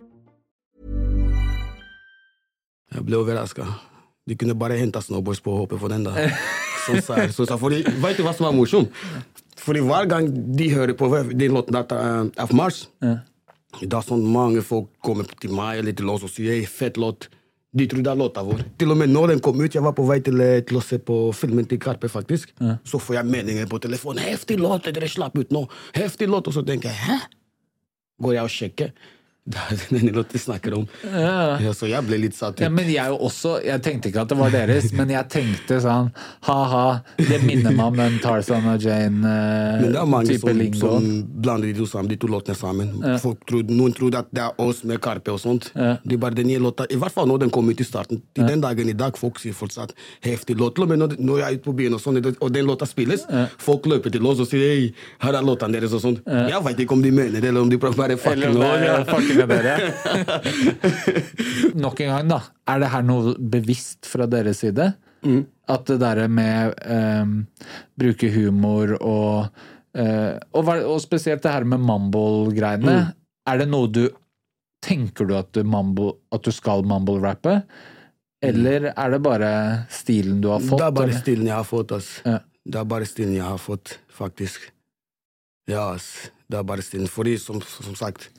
Jeg ble overraska. De kunne bare henta snowboards på å for den. da. *laughs* Sånn sa jeg. Så sa, fordi, vet du hva som er morsomt? Fordi Hver gang de hører på den låten der, uh, F. Mars, det er sånn mange folk kommer til meg eller til oss og sier hey, fett låt. De trodde det er låta vår. Til og med når den kom ut, jeg var på vei til, eh, til å se på filmen til Karpe, faktisk. Så får jeg meninger på telefonen. 'Heftig låt dere slapp ut nå!' Heftig låt, Og så tenker jeg 'hæ?' Går jeg og sjekker. Det er den låten de snakker om. Ja, så jeg ble litt satt ut. Ja, men jeg også, jeg tenkte ikke at det var deres, men jeg tenkte sånn ha-ha, det minner meg om den Tarzan og Jane-type som, lingo. som blander de to, sammen, de to låtene sammen. Tror, noen tror at det er oss med Karpe og sånt. Det bare den nye låta, I hvert fall når den kom ut i starten. Til den dagen i dag folk sier fortsatt heftig låt. Men når, når jeg er ute på byen, og sånt, og den låta spilles, folk løper til oss og sier hei, her er låtene deres og sånt. Jeg vet ikke om de mener det, eller om de prøver bare fucking Eller fucking med dere. *laughs* Nok en gang, da. Er det her noe bevisst fra deres side? At det derre med um, bruke humor og uh, og, og spesielt det her med mumble-greiene. Er det noe du Tenker du at du, mumble, at du skal mumble-rappe? Eller er det bare stilen du har fått? Det er bare eller? stilen jeg har fått, ass. Ja. Det er bare stilen jeg har fått, faktisk. Ja, ass. Det er bare stilen. Fordi, som, som sagt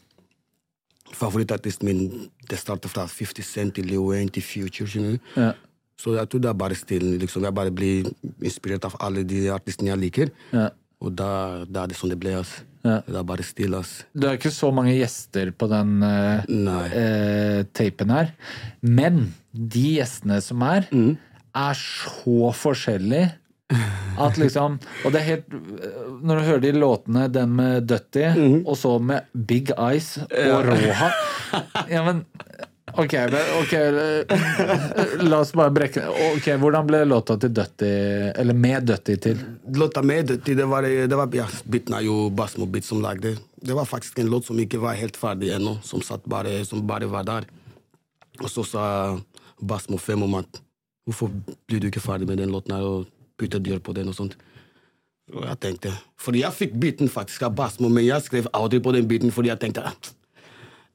Favorittartisten min det starter fra 50 Cent til Leo Wayne til Future. Ja. Så jeg tror det er bare stilen. liksom. Jeg bare blir inspirert av alle de artistene jeg liker. Ja. Og da, da er det sånn det ble. ass. Ja. Det er bare stil. ass. Det er ikke så mange gjester på den uh, eh, tapen her. Men de gjestene som er, Mm. er så forskjellige. *laughs* At liksom Og det er helt Når du hører de låtene, den med Dutty, Mm. og så med Big Eyes og Roha Ja, men Ok, ok la oss bare brekke Ok, Hvordan ble låta til Dutty Eller med Dutty til? Låta med Dutty, det var, det var ja, Biten er jo Basmo Bit som lagde. Det var faktisk en låt som ikke var helt ferdig ennå, som, bare, som bare var der. Og så sa Basmo Fem om at hvorfor blir du ikke ferdig med den låten her og putter dyr på den og sånt. Og jeg tenkte, fordi jeg fikk biten faktisk av Basmo, men jeg skrev aldri på den biten fordi jeg tenkte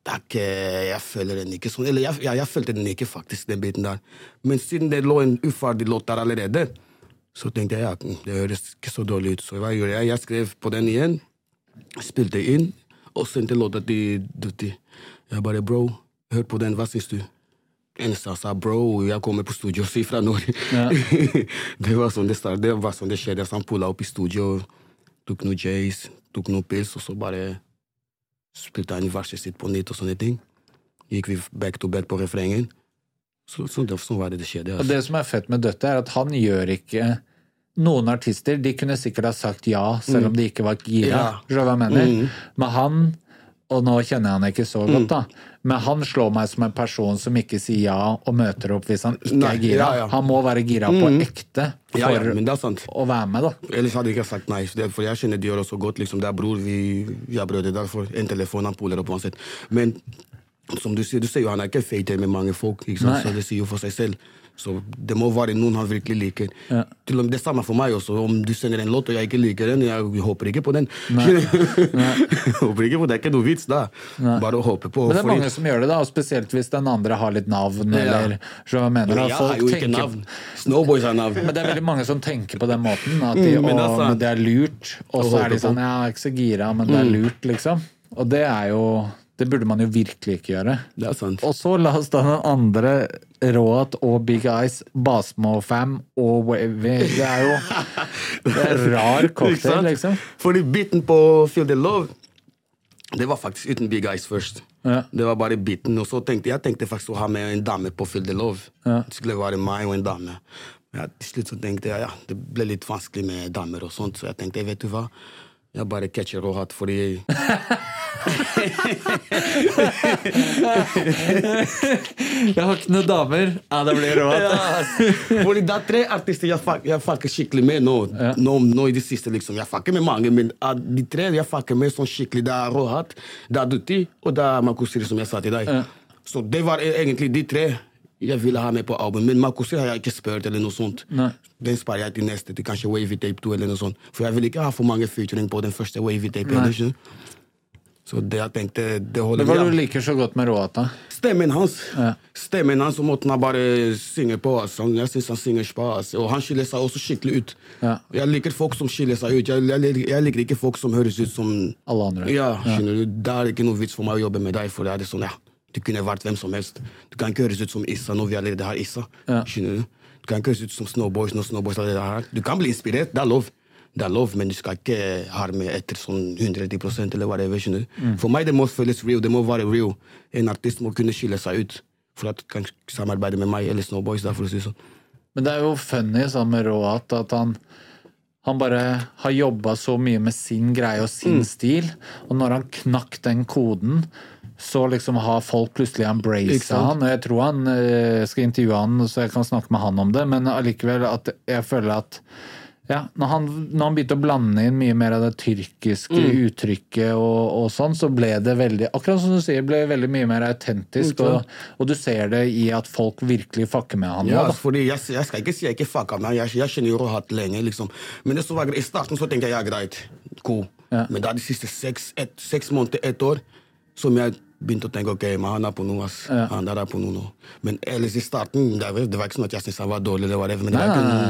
takk, det er jeg føler den ikke sånn. Eller jeg, ja, jeg følte den ikke, faktisk, den biten der. Men siden det lå en uferdig låt der allerede, så tenkte jeg ja, det høres ikke så dårlig ut. Så hva gjorde jeg? Jeg skrev på den igjen, spilte inn, og sendte låta til Dutti. Jeg bare bro, hør på den, hva syns du? Eneste han sa bro, jeg kommer på studio og sier fra Ja. *laughs* det var sånn det startet, det var sånn det skjedde. Så han pulla opp i studio, tok noe Jays, tok noe pils, og så bare spilte han verset sitt på nytt og sånne ting. Gikk vi back to back på refrengen. Så, så det, sånn var det det skjedde. Og Altså. det som er fett med Døtte er at han gjør ikke Noen artister de kunne sikkert ha sagt ja, selv om de ikke var gira. Ja. Mener? Men han, og nå kjenner jeg han ikke så godt, da, men han slår meg som en person som ikke sier ja og møter opp hvis han ikke Nei, er gira. ja, ja. Han må være gira på ekte for Ja, å være med, da. Ellers hadde jeg ikke sagt nei. For jeg kjenner Dior også godt. Liksom, det er bror, vi, vi er brødre. Derfor en telefon han poler opp uansett. Men som du sier, du ser jo han er ikke fater med mange folk. Så det sier jo for seg selv. Så det må være noen han virkelig liker. Til og med Det samme for meg også. Om du sender en låt og jeg ikke liker den, jeg håper ikke på den. *laughs* håper ikke på det. Er ikke noe vits da. Bare å håpe på. Men det er mange som gjør det, da, og spesielt hvis den andre har litt navn, eller så hva mener. Men jeg har jo ikke tenker- navn. Snowboys har navn. Men det er veldig mange som tenker på den måten. At de, Mm, altså, å, det er lurt. Og så er de sånn. Ja, jeg er ikke så gira, men det er lurt, liksom. Og det er jo Det burde man jo virkelig ikke gjøre. Det er sant. Og så la oss da den andre Roat og Big Eyes, Basmo-fam og Wavy. Det er jo *laughs* Det er rar cocktail, liksom. Fordi biten på Feel the Love Det var faktisk uten Big Eyes først. Ja. Det var bare biten. Og så tenkte jeg tenkte faktisk å ha med en dame på Feel the Love. Ja. Det skulle være meg og en dame. Ja, til slutt så tenkte jeg ja, det ble litt vanskelig med damer og sånt, så jeg tenkte vet du hva, jeg bare catcher råhatt fordi *laughs* Jeg har ikke noen damer. Ja, det blir rått. Fordi det er tre artister jeg, fuck, jeg fucker skikkelig med nå. nå. Nå i det siste, liksom. Jeg fucker med mange, men de tre jeg fucker med sånn skikkelig, det er Rohat, det er Dutti, og det er Makusiri, som jeg sa til deg. Så det var e- egentlig de tre Jeg ville ha med på album, men Makosi har jeg ikke spurt, eller noe sånt. Nei. Den sparer jeg til neste, til kanskje Wavy Tape 2, eller noe sånt. For jeg vil ikke ha for mange featuring på den første Wavy Tape. Nei. eller ikke? Så det jeg tenkte, det holder Hva er det du liker så godt med Roata? Stemmen hans. Ja. Stemmen hans og måten han bare synger på. Altså. Jeg synes han synger spas. Og han skiller seg også skikkelig ut. Ja. Jeg liker folk som skiller seg ut. Jeg, jeg, jeg liker ikke folk som høres ut som Alle andre. Ja, skjønner du. Det er ikke noe vits for meg å jobbe med deg, for det er det sånn, ja. Du kunne vært hvem som helst. Du kan ikke høres ut som Issa når vi allerede har Issa. Ja. Du? Du kan ikke høres ut som Snowboys når Snowboys allerede har Du kan bli inspirert, det er lov. Det er lov, men du skal ikke harme etter sånn 110 eller whatever. skjønner du? Mm. For meg det må føles real. Det må være real. En artist må kunne skille seg ut for at han kan samarbeide med meg eller Snowboys. Da, for å si sånn. Men det er jo funny sånn med Roat at han han bare har jobba så mye med sin greie og Mm. sin stil, og når han knakk den koden, så liksom har folk plutselig embraced han. Og jeg tror han eh, skal intervjue han, så jeg kan snakke med han om det, men allikevel at jeg føler at ja, når han, når han begynte å blande inn mye mer av det tyrkiske Mm. uttrykket og, og sånn, så ble det veldig Akkurat som du sier, ble veldig mye mer autentisk. Og, og du ser det i at folk virkelig fucker med han. Ja, da. fordi jeg, jeg skal ikke si jeg ikke fucker med jeg, jeg kjenner jo Rohat lenge, liksom. Men det som var greit, i starten så tenkte jeg ja, greit, cool. Ja. Men da de siste seks, et, seks måneder, ett år, som jeg begynte å tenke ok, men han er på noe, ass. Ja. Han der er på noe nå. Men ellers i starten, det var, det var ikke sånn at jeg syntes han var dårlig, Det var det, men det var ikke noe.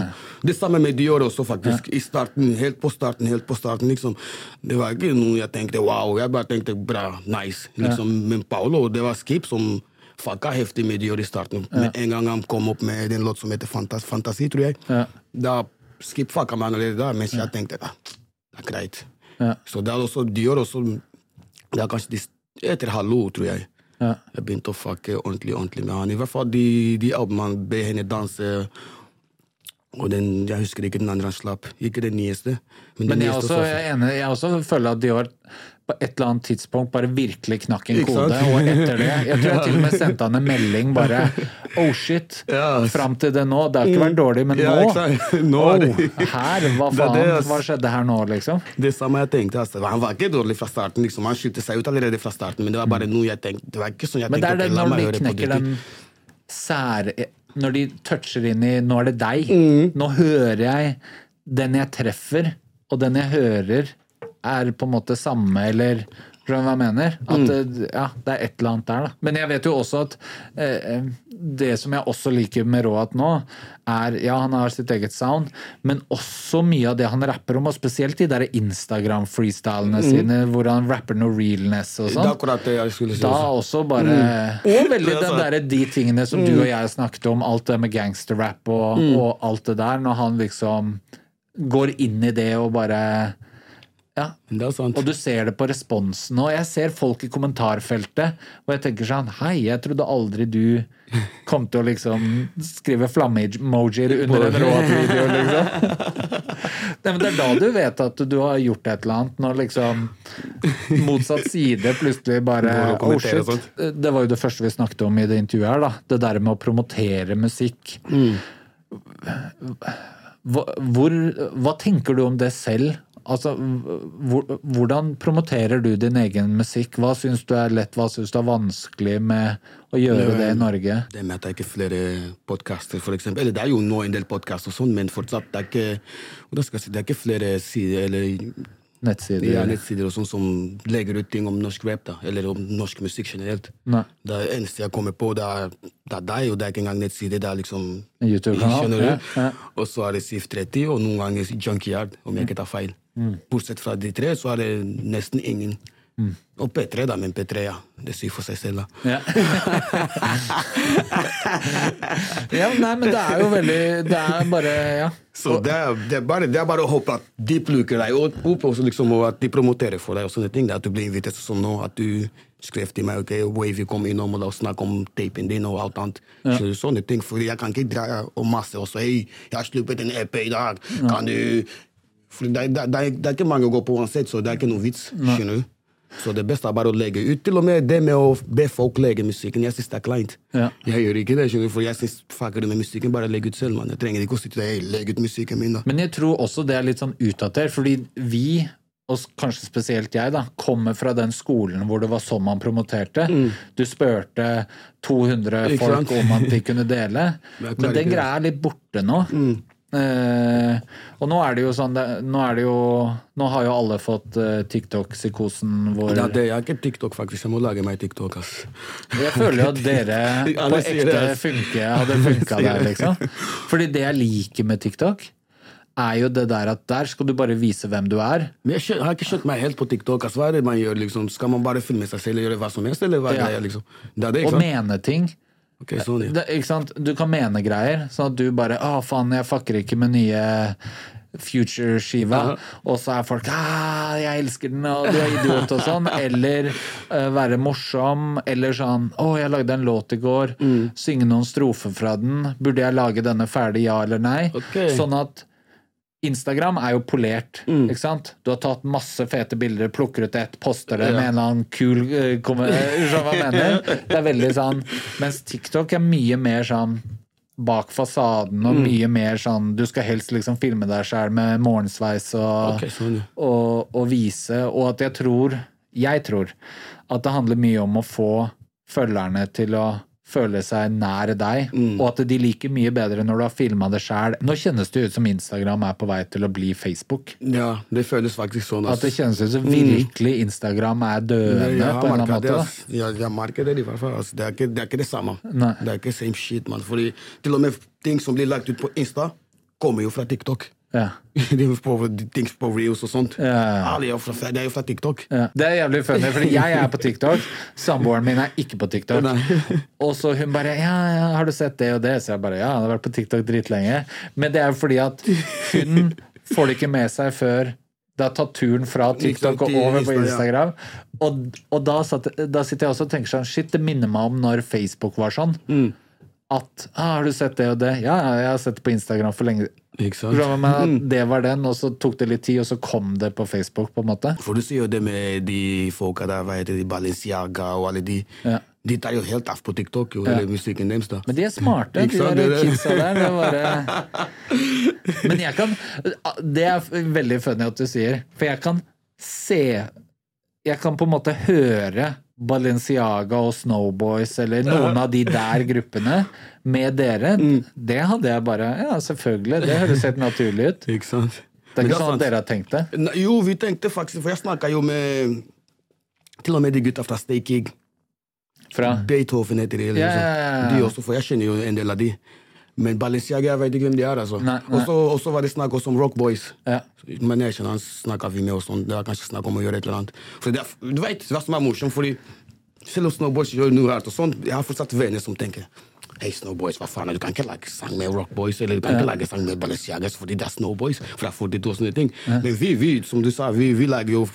Det samme med Dior også, faktisk. I starten, helt på starten, helt på starten, liksom. Det var ikke noe jeg tenkte wow, jeg bare tenkte bra, nice. Liksom. Men Paolo, det var Skip som fucka heftig med Dior i starten. Med en gang han kom opp med en låt som heter Fantas Fantasi, tror jeg. Ja. Da Skip fucka meg allerede da, mens jeg tenkte ah, det er greit. Ja. Så det er også Dior også Det er kanskje de, etter Hallo, tror jeg. Ja. Jeg begynte å fucke ordentlig ordentlig med han. I hvert fall de, de albumene Be henne danse og den, Jeg husker ikke den andre han slapp. Ikke den nyeste. Men, Men jeg, også, jeg enig, jeg også føler at Dior på et eller annet tidspunkt bare virkelig knakk en kode. Og etter det Jeg tror jeg til og med *laughs* sendte han en melding bare Oh shit! Yes. Fram til det nå. Det har ikke vært dårlig, men Ja, nå? *laughs* Nå oh, Her! Hva *laughs* faen? Hva skjedde her nå, liksom? Det samme jeg tenkte. Altså. Han var ikke dårlig fra starten. Liksom. Han skilte seg ut allerede fra starten, men det var bare noe jeg tenkte. Det var ikke sånn jeg Men det tenkte, er det når de knekker den sær... Når de toucher inn i 'nå er det deg'. Mm. Nå hører jeg den jeg treffer, og den jeg hører, er på en måte samme, eller Skjønner du hva jeg mener? At Mm. ja, det er et eller annet der, da. Men jeg vet jo også at eh, det som jeg også liker med Roat nå, er Ja, han har sitt eget sound, men også mye av det han rapper om, og spesielt de der Instagram-freestylene sine, hvor han rapper noe realness og Mm. Sånn. akkurat det jeg skulle si. Da også. bare Og veldig den sant. der, de tingene som du og jeg snakket om, alt det med gangsterrap og, og alt det der, når han liksom går inn i det og bare Ja. Og du ser det på responsen. Og jeg ser folk i kommentarfeltet, og jeg tenker sånn Hei, jeg trodde aldri du kom til å liksom skrive flamme-emojier under en råt-video, *laughs* liksom. Nei, men det er da du vet at du har gjort et eller annet, når liksom motsatt side plutselig bare Oh shit. Det var jo det første vi snakket om i det intervjuet her, da. Det der med å promotere musikk. Mm. hvor, hva tenker du om det selv? Altså, hvordan promoterer du din egen musikk? Hva syns du er lett, hva syns du er vanskelig med å gjøre det i Norge? Det med at det er ikke flere podkaster, eksempel. Eller det er jo nå en del podkaster, sånn, men fortsatt det er ikke si, det er ikke flere sider eller Nettsider? ja, nettsider og sånn som legger ut ting om norsk rap, da, eller om norsk musikk generelt. Nei. Det eneste jeg kommer på, det er, det er deg, og det er ikke engang nettside. Det er liksom YouTube-kanal? Ja, ja. Og så er det Sif 30, og noen ganger Junkyard, om jeg ikke tar feil. Mm. Bortsett fra de tre, så er det nesten ingen. Og P3, da, men P3, ja. Det sier for seg selv, da. Ja. *laughs* ja, nei, men det er jo veldig Det er bare Ja. Så det er, det, er bare, det er bare å håpe at de plukker deg opp, og liksom, og at de promoterer for deg. og sånne ting. Det At du blir invitert som nå, at du skrev til meg ok, Wavy kom innom og la oss snakke om tapen din og alt annet. Så, sånne ting, for Jeg kan ikke dra og masse og si hei, jeg har sluppet en EP i dag, kan du For det, det, det, det er ikke mange å gå på uansett, så det er ikke noe vits. skjønner du? Så det beste er bare å legge ut. Til og med det med å be folk legge musikken. Jeg syns det er kleint. Ja. Jeg gjør ikke det, skjønner du, for jeg syns fucker du med musikken, bare legg ut selv. man. Jeg trenger ikke å sitte der, legg ut musikken min, da. Men jeg tror også det er litt sånn utdatert, fordi vi og kanskje spesielt jeg, da, kommer fra den skolen hvor det var sånn man promoterte. Du spurte 200 Mm. Folk om at de kunne dele. *laughs* Men den greia er litt borte nå. Eh, og nå er det jo sånn det, nå, er det jo, nå har jo alle fått uh, TikTok-psykosen vår. Ja, det er ikke TikTok, faktisk. Jeg må lage meg TikTok. ass. Jeg føler jo at dere *laughs* på ekte funke, hadde funka *laughs* der, liksom. Fordi det jeg liker med TikTok, er jo det der at der skal du bare vise hvem du er. Men jeg, har ikke skjønt meg helt på TikTok. ass. Hva er det man gjør? liksom? Skal man bare filme seg selv og gjøre hva som helst? eller hva er det, greia, liksom? Det er det, Og ikke sant? mene ting. Ok, sånn, ja. Det, ikke sant? Du kan mene greier, sånn at du bare Å, faen, jeg fucker ikke med nye Future-skiva. Og så er folk ah, 'Jeg elsker den, og du er idiot', og sånn. *laughs* Eller uh, være morsom. Eller sånn 'Å, jeg lagde en låt i går'. Synge noen strofer fra den. Burde jeg lage denne ferdig, ja eller nei? Okay. Sånn at Instagram er jo polert. ikke sant? Du har tatt masse fete bilder, plukker ut ett, poster det med en eller annen kul uh, du *laughs* mener? Det er veldig sånn Mens TikTok er mye mer sånn bak fasaden og mye mer sånn Du skal helst liksom filme deg sjøl med morgensveis og, okay, sånn, og, og vise. Og at jeg tror Jeg tror at det handler mye om å få følgerne til å føle seg nær deg, Mm. og at de liker mye bedre når du har filma det sjæl. Nå kjennes det ut som Instagram er på vei til å bli Facebook. ja, det føles faktisk sånn. At det kjennes ut som virkelig Instagram er døende har på en eller annen det, måte. ass. Jeg, jeg merker det i hvert fall. ass. Det, er ikke, det er ikke det samme. Nei. Det er ikke same shit, man. Fordi til og med ting som blir lagt ut på Insta, kommer jo fra TikTok. Ja. *laughs* Er på, ting på reels og sånt. Ja. Er jo fra, det er jo fra TikTok. Ja. Det er jævlig funny, fordi jeg er på TikTok. Samboeren min er ikke på TikTok. *laughs* Og så hun bare ja, ja, 'Har du sett det og det?' Så jeg bare 'Ja, han har vært på TikTok dritlenge'. Men det er jo fordi at hun får det ikke med seg før det har tatt turen fra TikTok og over på Instagram. Og, og da, satt, da sitter jeg også og tenker sånn Shit, det minner meg om når Facebook var sånn. Mm. At ah, 'Har du sett det og det?' Ja, ja, jeg har sett det på Instagram for lenge. At Det var den, og så tok det litt tid, og så kom det på Facebook, på en måte. For du sier jo det med de folka der, hva heter de, Balenciaga og alle de. Ja. De tar jo helt av på TikTok, jo, eller musikken deres. da. Men de er smarte, de der det er det. kidsa der. Det bare *laughs* Men jeg kan Det er veldig funny at du sier, for jeg kan se Jeg kan på en måte høre Balenciaga og Snowboys eller noen av de der gruppene med dere. Mm. Det hadde jeg bare Ja, selvfølgelig. Det høres helt naturlig ut. *laughs* Ikke sant? Det er ikke sånn at dere har tenkt det. Jo, vi tenkte faktisk, for jeg snakka jo med til og med de gutta fra Stay Kig. Fra Beethoven heter de. Eller Ja, ja, ja, ja. De også, for jeg kjenner jo en del av de. Men Balenciaga, jeg vet ikke hvem de er. altså. Og så- var det snakk også om Rock Boys. Ja. Men jeg kjenner han snakka vi med og sånn. Det var kanskje snakk om å gjøre et eller annet. For det er, du vet hva som er morsomt, fordi selv om Snowboys gjør noe rart og sånt, jeg har fortsatt venner som tenker Hei, Snowboys, hva faen, du kan ikke lage sang med Rock Boys, eller du kan ikke lage sang med Balenciagas fordi det er Snowboys. For det er 42 sånne ting. Men vi, vi, som du sa, vi, vi lager jo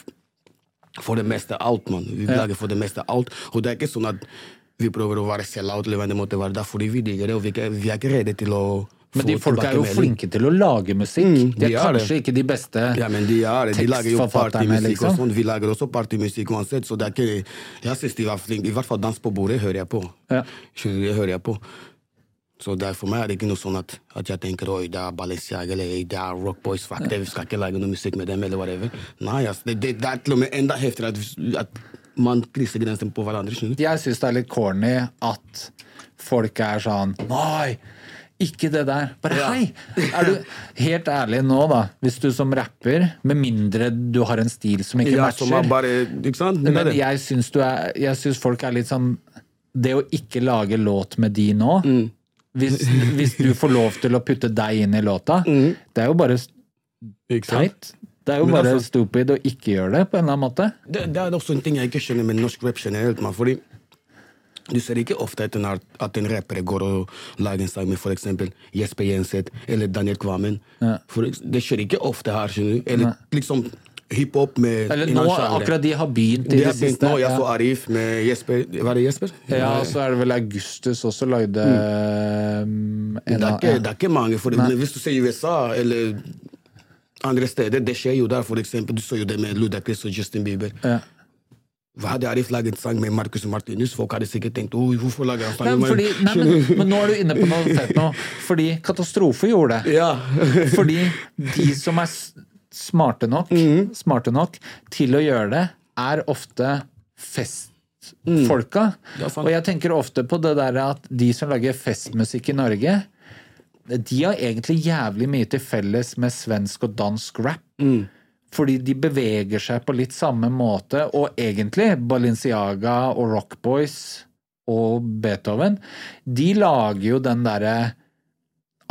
for det meste alt, mann. Vi lager for det meste alt. Og det er ikke sånn at vi prøver å være sell-out, eller hva det måtte være. Det er fordi vi digger det, og vi vi er ikke redde til å Men de folka er jo flinke til å lage musikk. Mm, de de er det. kanskje ikke de beste Ja, men de er det. De lager jo partymusikk liksom. og sånn. Vi lager også partymusikk uansett, så det er ikke Jeg syns de var flinke. I hvert fall Dans på bordet hører jeg på. Ja. Det hører jeg på. Så det er for meg er det ikke noe sånn at, at jeg tenker oi, det er Balenciaga eller det er Rock Boys, fuck det, vi skal ikke lage noe musikk med dem, eller whatever. Nei, ass, det, det, det er til og med enda heftigere at, at man krysser grensen på hverandre. skjønner? Jeg syns det er litt corny at folk er sånn Nei! Ikke det der. Bare hei! Er du *laughs* helt ærlig nå, da, hvis du som rapper, med mindre du har en stil som ikke Ja, som er bare, ikke er Men jeg syns du er Jeg syns folk er litt sånn Det å ikke lage låt med de nå Mm. hvis, hvis du får lov til å putte deg inn i låta, det er jo bare teit. Det er jo bare altså- stupid å ikke gjøre det, på en eller annen måte. Det, det er også en ting jeg ikke skjønner med norsk rap generelt. Man, fordi du ser ikke ofte at en, at en rapper går og lager en sang med f.eks. Jesper Jenseth eller Daniel Kvammen. For det skjer ikke ofte her. skjønner du? Eller liksom hiphop med Eller nå, akkurat de har begynt i De det siste. nå. Jeg ja. så Arif med Jesper Var det Jesper? Ja, så er det vel Augustus også lagde mm. en det, er ikke, det er ikke mange. For men hvis du ser USA eller andre steder, det skjer jo der. For eksempel, du så jo det med Ludacris og Justin Bieber. Ja. Hva hadde Arif laget sang med Marcus Martinus? Folk hadde sikkert tenkt Oi, hvorfor lager han sang med nei, men, *laughs* men nå er du inne på noe fett nå. Fordi Katastrofe gjorde det. Ja. *laughs* Fordi de som er smarte nok, mm. smarte nok til å gjøre det, er ofte festfolka. Er. Og jeg tenker ofte på det der at de som lager festmusikk i Norge, de har egentlig jævlig mye til felles med svensk og dansk rap. Mm. Fordi de beveger seg på litt samme måte, og egentlig Balenciaga og Rockboys og Beethoven, de lager jo den derre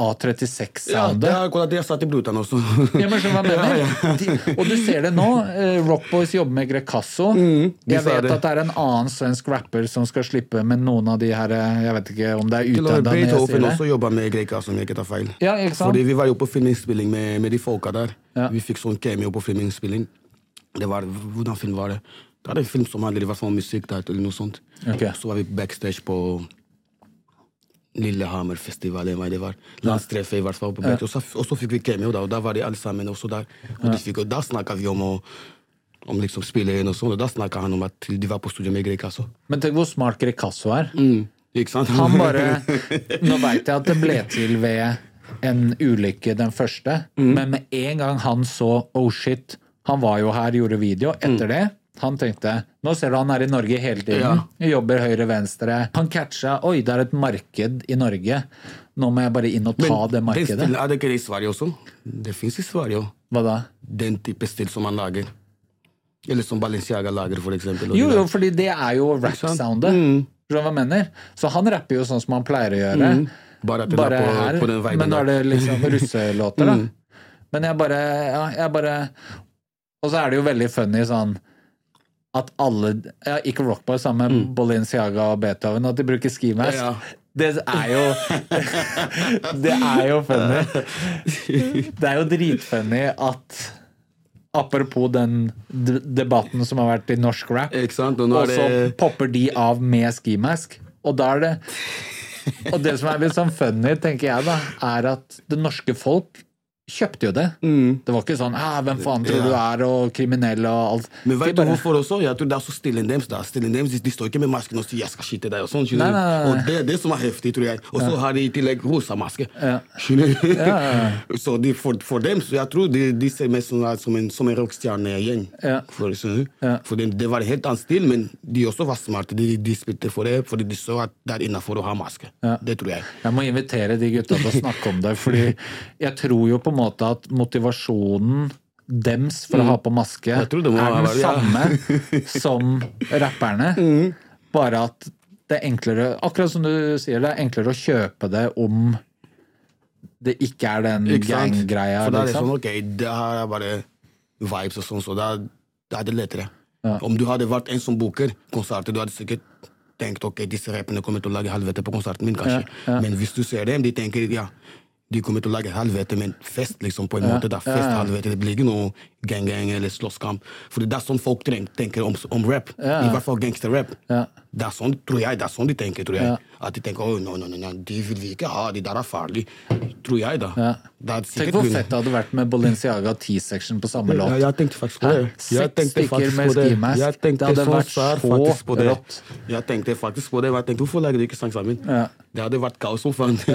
Ja, det A36-soundet. er akkurat har jeg i til brutter'n også. Ja, men hva mener? *laughs* De, og du ser det nå. eh, Rockboys jobber med Grecasso. Mm, jeg vet det. at det er en annen svensk rapper som skal slippe med noen av de her eh, Jeg vet ikke om det er Til ute og med ennå. når jeg Beethoven også jobber med Grecasso, om jeg ikke tar feil. Ja, ikke sant? Fordi vi var jo på filminnspilling med, med de folka der. Ja. Vi fikk sånn cameo på filminnspilling. Det var, hvordan film var det? Det var en film som i fall om musikk. Der, eller noe sånt. Okay. Så var vi backstage på Lillehammer-festivalen. hva Det var landstreffet i hvert fall. på Beitostad. Og, så- fikk vi cameo, da, og da var de alle sammen også der. Og, de fikk, og da snakka vi om å om liksom spilleren og sånn, og da snakka han om at de var på studio med Grecasso. Men tenk hvor smart Grecasso er. Mm. Ikke sant? Han bare *laughs* Nå veit jeg at det ble til ved en ulykke, den første, Mm. men med en gang han så oh shit, han var jo her, gjorde video, etter det han tenkte nå ser du han er i Norge hele tiden, jobber høyre-venstre. Han catcha oi, det er et marked i Norge. Nå må jeg bare inn og ta det den markedet. stilen, er det ikke det i Sverige også? Det fins i Sverige òg. Hva da? Den type stil som han lager. Eller som Balenciaga lager, for eksempel. Jo, jo, fordi det er jo rap-soundet. Mm. Mener? Så han rapper jo sånn som han pleier å gjøre. Bare den bare er på, her, på men nå er det liksom *laughs* russelåter, da. Men jeg bare, ja, jeg bare Og så er det jo veldig funny sånn at alle ja, Ikke Rockboy, sammen med Balenciaga og Beethoven, at de bruker ski mask. Ja. Det er jo *laughs* Det er jo funny. Det er jo dritfunny at Apropos den debatten som har vært i norsk rap? Og så det popper de av med skimask. Og da er det *laughs* Og det som er litt sånn funny, tenker jeg, da, er at det norske folk kjøpte jo det. Det var ikke sånn ah, 'Hvem faen tror du er?' og kriminell og alt. Men vet du hvorfor også? Jeg tror det er så stilen deres. da. Stilen deres, de, står ikke med masken og sier 'jeg skal skyte deg' og sånn. Nei, nei, nei. Og det er det som er heftig, tror jeg. Og så har de i tillegg rosa maske. Ja. Ja, *laughs* Så de, for, for dem, så jeg tror de, de ser meg som, som en, som en rockestjernegjeng. Ja. For. Ja. for det, det var en helt annen stil, men de også var smarte. De, de spilte for det, fordi de så at det er innafor å ha maske. Ja. Det tror jeg. Jeg må invitere de gutta til å snakke om det, fordi jeg tror jo på en måte at motivasjonen dems for å ha på maske er den være, ja. samme *laughs* som rapperne. Bare at det er enklere Akkurat som du sier, det er enklere å kjøpe det om det ikke er den gang-greia. For da er det Liksom. sånn, ok, det her er bare vibes og sånn, så da, er det lettere. Ja. Om du hadde vært en som booker konserter, du hadde sikkert tenkt ok, disse rappene kommer til å lage helvete på konserten min, kanskje. Ja, ja. Men hvis du ser dem, de tenker ja, de kommer til å lage helvete, men fest, liksom, på en måte. Det er fest, helvete. Det blir ikke noe gang-gang eller slåsskamp. For det er sånn folk tenker om, om rap. Ja. I hvert fall gangsterrap. Ja. Det er sånn, tror jeg, det er sånn de tenker, tror jeg. Ja. At de tenker oh, no, no, no, de vil vi ikke ha, de der er farlige. Tror jeg, da. Tenk hvor fett det hadde vært med Balenciaga T-section på samme låt. Ja, jeg tenkte faktisk på det. Jeg tenkte faktisk på det. Jeg tenkte Det hadde vært så på det. rått. Jeg tenkte faktisk på det. Jeg tenkte, Hvorfor lager de ikke sang sammen? Ja. Det hadde vært kaos som faen. *laughs*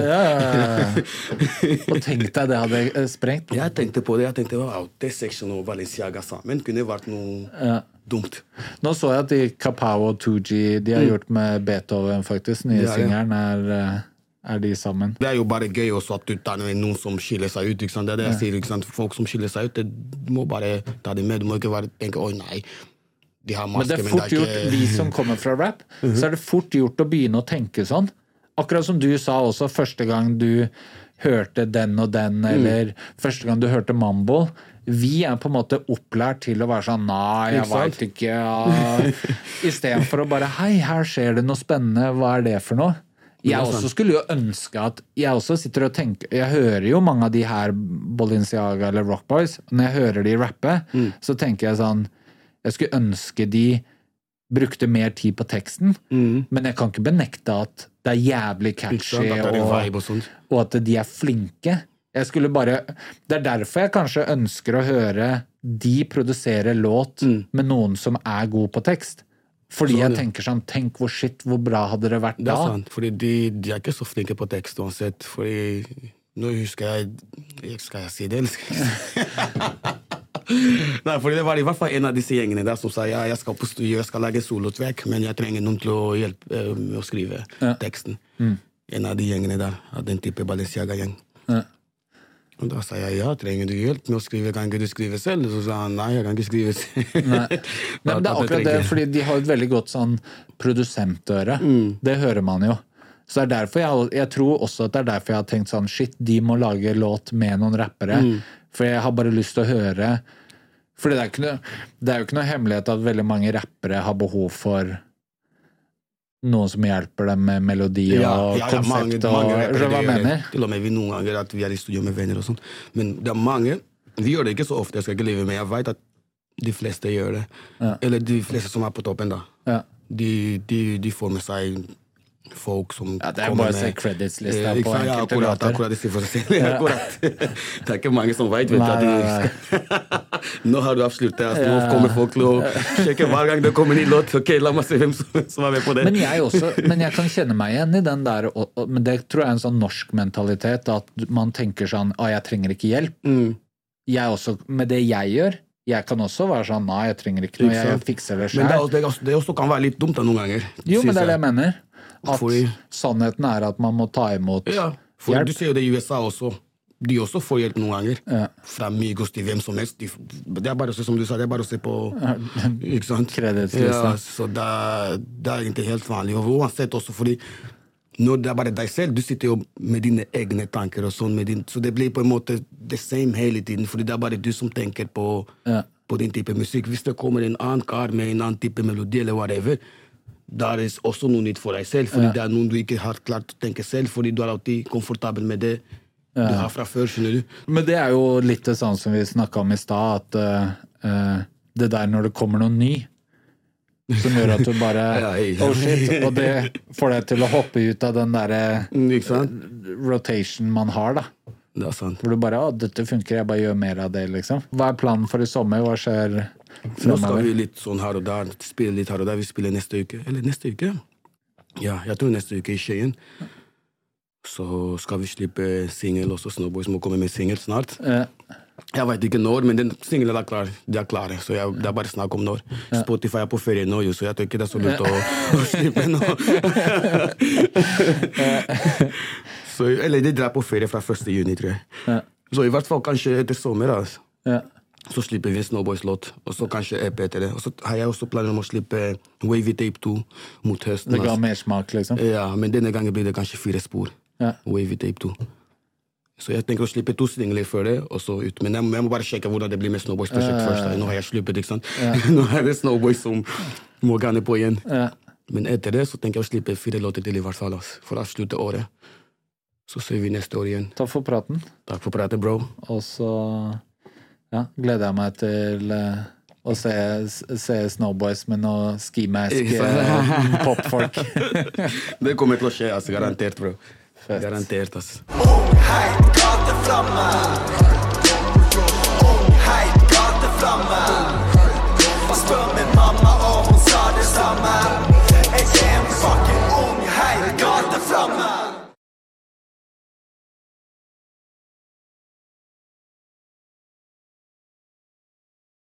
Og tenk deg det hadde sprengt. Jeg tenkte på det. Jeg tenkte wow, T-section og Balenciaga sammen kunne vært noe Ja. dumt. Nå så jeg at de Kapow og 2G de har gjort med Beethoven, faktisk. Nye Mm. Ja, singelen er, eh, er de sammen. Det er jo bare gøy også at du tar noen som skiller seg ut. Ikke? Det er det jeg sier. Ikke sant? Folk som skiller seg ut, det, du må bare ta dem med. Du må ikke bare tenke oi, nei. De har Men maske, det er fort gjort, vi som kommer fra rap, *laughs* så er det fort gjort å begynne å tenke sånn. Akkurat som du sa også første gang du hørte den og den, eller første gang du hørte Mambo. Vi er på en måte opplært til å være sånn Nei, jeg veit ikke. Ja. Istedenfor å bare Hei, her skjer det noe spennende. Hva er det for noe? Jeg også skulle jo ønske at Jeg også sitter og tenker Jeg hører jo mange av de her Balenciaga eller Rock Boys. Når jeg hører de rappe, Mm. så tenker jeg sånn Jeg skulle ønske de brukte mer tid på teksten, men jeg kan ikke benekte at det er jævlig Mm. Catchy, og og at de er flinke. Jeg skulle bare Det er derfor jeg kanskje ønsker å høre de produsere låt med noen som er god på tekst. Fordi Mm. Sånn, jeg tenker sånn Tenk hvor shit, hvor bra hadde det vært da? Det er sant, fordi de, de er ikke så flinke på tekst uansett. Fordi nå husker jeg, Skal jeg si det, eller *laughs* Nei, for Det var i hvert fall en av disse gjengene der som sa ja, jeg skal på jeg skal lage solotrack, men jeg trenger noen til å hjelpe eh, med å skrive teksten. En av de gjengene der, av den type Balenciaga-gjeng. Ja. Og Da sa jeg ja, trenger du hjelp med å skrive, kan ikke du skrive selv? Så sa han nei, jeg kan ikke skrive selv. Nei. Nei, *laughs* men det er akkurat det, fordi de har et veldig godt sånn produsentøre. Mm. Det hører man jo. Så det er derfor jeg, jeg tror også at det er derfor jeg har tenkt sånn shit, de må lage låt med noen rappere. Mm. For jeg har bare lyst til å høre For det er, noe, det er jo ikke noe hemmelighet at veldig mange rappere har behov for noen som hjelper dem med melodi og konsept mange, og mange rappere og, hva jeg mener? Til og med vi noen ganger at vi er i studio med venner og sånn. Men det er mange Vi gjør det ikke så ofte, jeg skal ikke lyve, men jeg vet at de fleste gjør det. Eller de fleste som er på toppen, da. Ja. De, de, de får med seg folk som Ja, det er bare å se credits-lista Eh, på *laughs* ja, akkurat, *laughs* akkurat, akkurat. *laughs* Det er ikke mange som veit, vet du. Nå har du avsluttet. Altså, nå kommer folk til å sjekke hver gang det kommer en låt. Ok, la meg se hvem som, er med på det. Men jeg, også, men jeg kan kjenne meg igjen i den der og, og, Men det tror jeg er en sånn norsk mentalitet, at man tenker sånn Å, jeg trenger ikke hjelp. Mm. Jeg også, med det jeg gjør, jeg kan også være sånn Nei, jeg trenger ikke noe, jeg fikser det Men det, sjøl. også, det, også, det også kan være litt dumt da, noen ganger. Jo, men det er det jeg mener. At Fordi- sannheten er at man må ta imot Ja, for hjelp. du ser jo det i USA også. De også får hjelp noen ganger. Ja. Fra Migos til hvem som helst. De, det er bare å se, som du sa, det er bare å se på Ikke sant? Ja, så det det er egentlig helt vanlig. Og uansett også fordi når det er bare deg selv, du sitter jo med dine egne tanker og sånn. med din- Så det blir på en måte the same hele tiden, fordi det er bare du som tenker på, Ja. på din type musikk. Hvis det kommer en annen kar med en annen type melodi eller whatever, da er det også noe nytt for deg selv, fordi det er noe du ikke har klart å tenke selv, fordi du er alltid komfortabel med det du har fra før, skjønner du. Men det er jo litt det samme som vi snakka om i stad, at uh, uh, det der når det kommer noe ny som gjør at du bare *laughs* Oh shit! Og det får deg til å hoppe ut av den derre Mm, rotation man har, da. Det er sant. Hvor du bare 'Å, dette funker, jeg bare gjør mer av det', liksom. Hva er planen for i sommer? Hva skjer Nå skal vi litt sånn her og der, spille litt her og der. Vi spiller neste uke. Eller neste uke? Ja, jeg tror neste uke i Skien. Så skal vi slippe singel, også Snowboys må komme med singel snart. Jeg veit ikke når, men den singelen er klar. De er klare, så jeg, det er bare snakk om når. Spotify er på ferie nå, så jeg tror ikke det er så lurt å, å slippe nå. *laughs* så, eller de drar på ferie fra 1. juni, tror jeg. Ja. Så i hvert fall kanskje etter sommer. Altså. ja. Så slipper vi en Snowboys-låt, og så kanskje EP etter det. Og så har jeg også planer om å slippe Wavy Tape 2 mot høsten. Det ga altså. mersmak, liksom? Ja, men denne gangen blir det kanskje fire spor. Ja. Wavy Tape 2. Så jeg tenker å slippe to singler før det, og så ut. Men jeg, må- jeg må bare sjekke hvordan det blir med Snowboys prosjekt først. Nå har jeg sluppet, ikke sant. *laughs* Nå er det Snowboys som må gane på igjen. Ja. Men etter det så tenker jeg å slippe fire låter til i hvert fall, for å avslutte året. Så ser vi neste år igjen. Takk for praten. Takk for praten, bro. Og så ja, gleder jeg meg til eh, å se, se Snowboys med noe skimask eh, popfolk. *laughs* Det kommer til å skje, altså. Garantert, bro. Garantert, altså. Gateflamme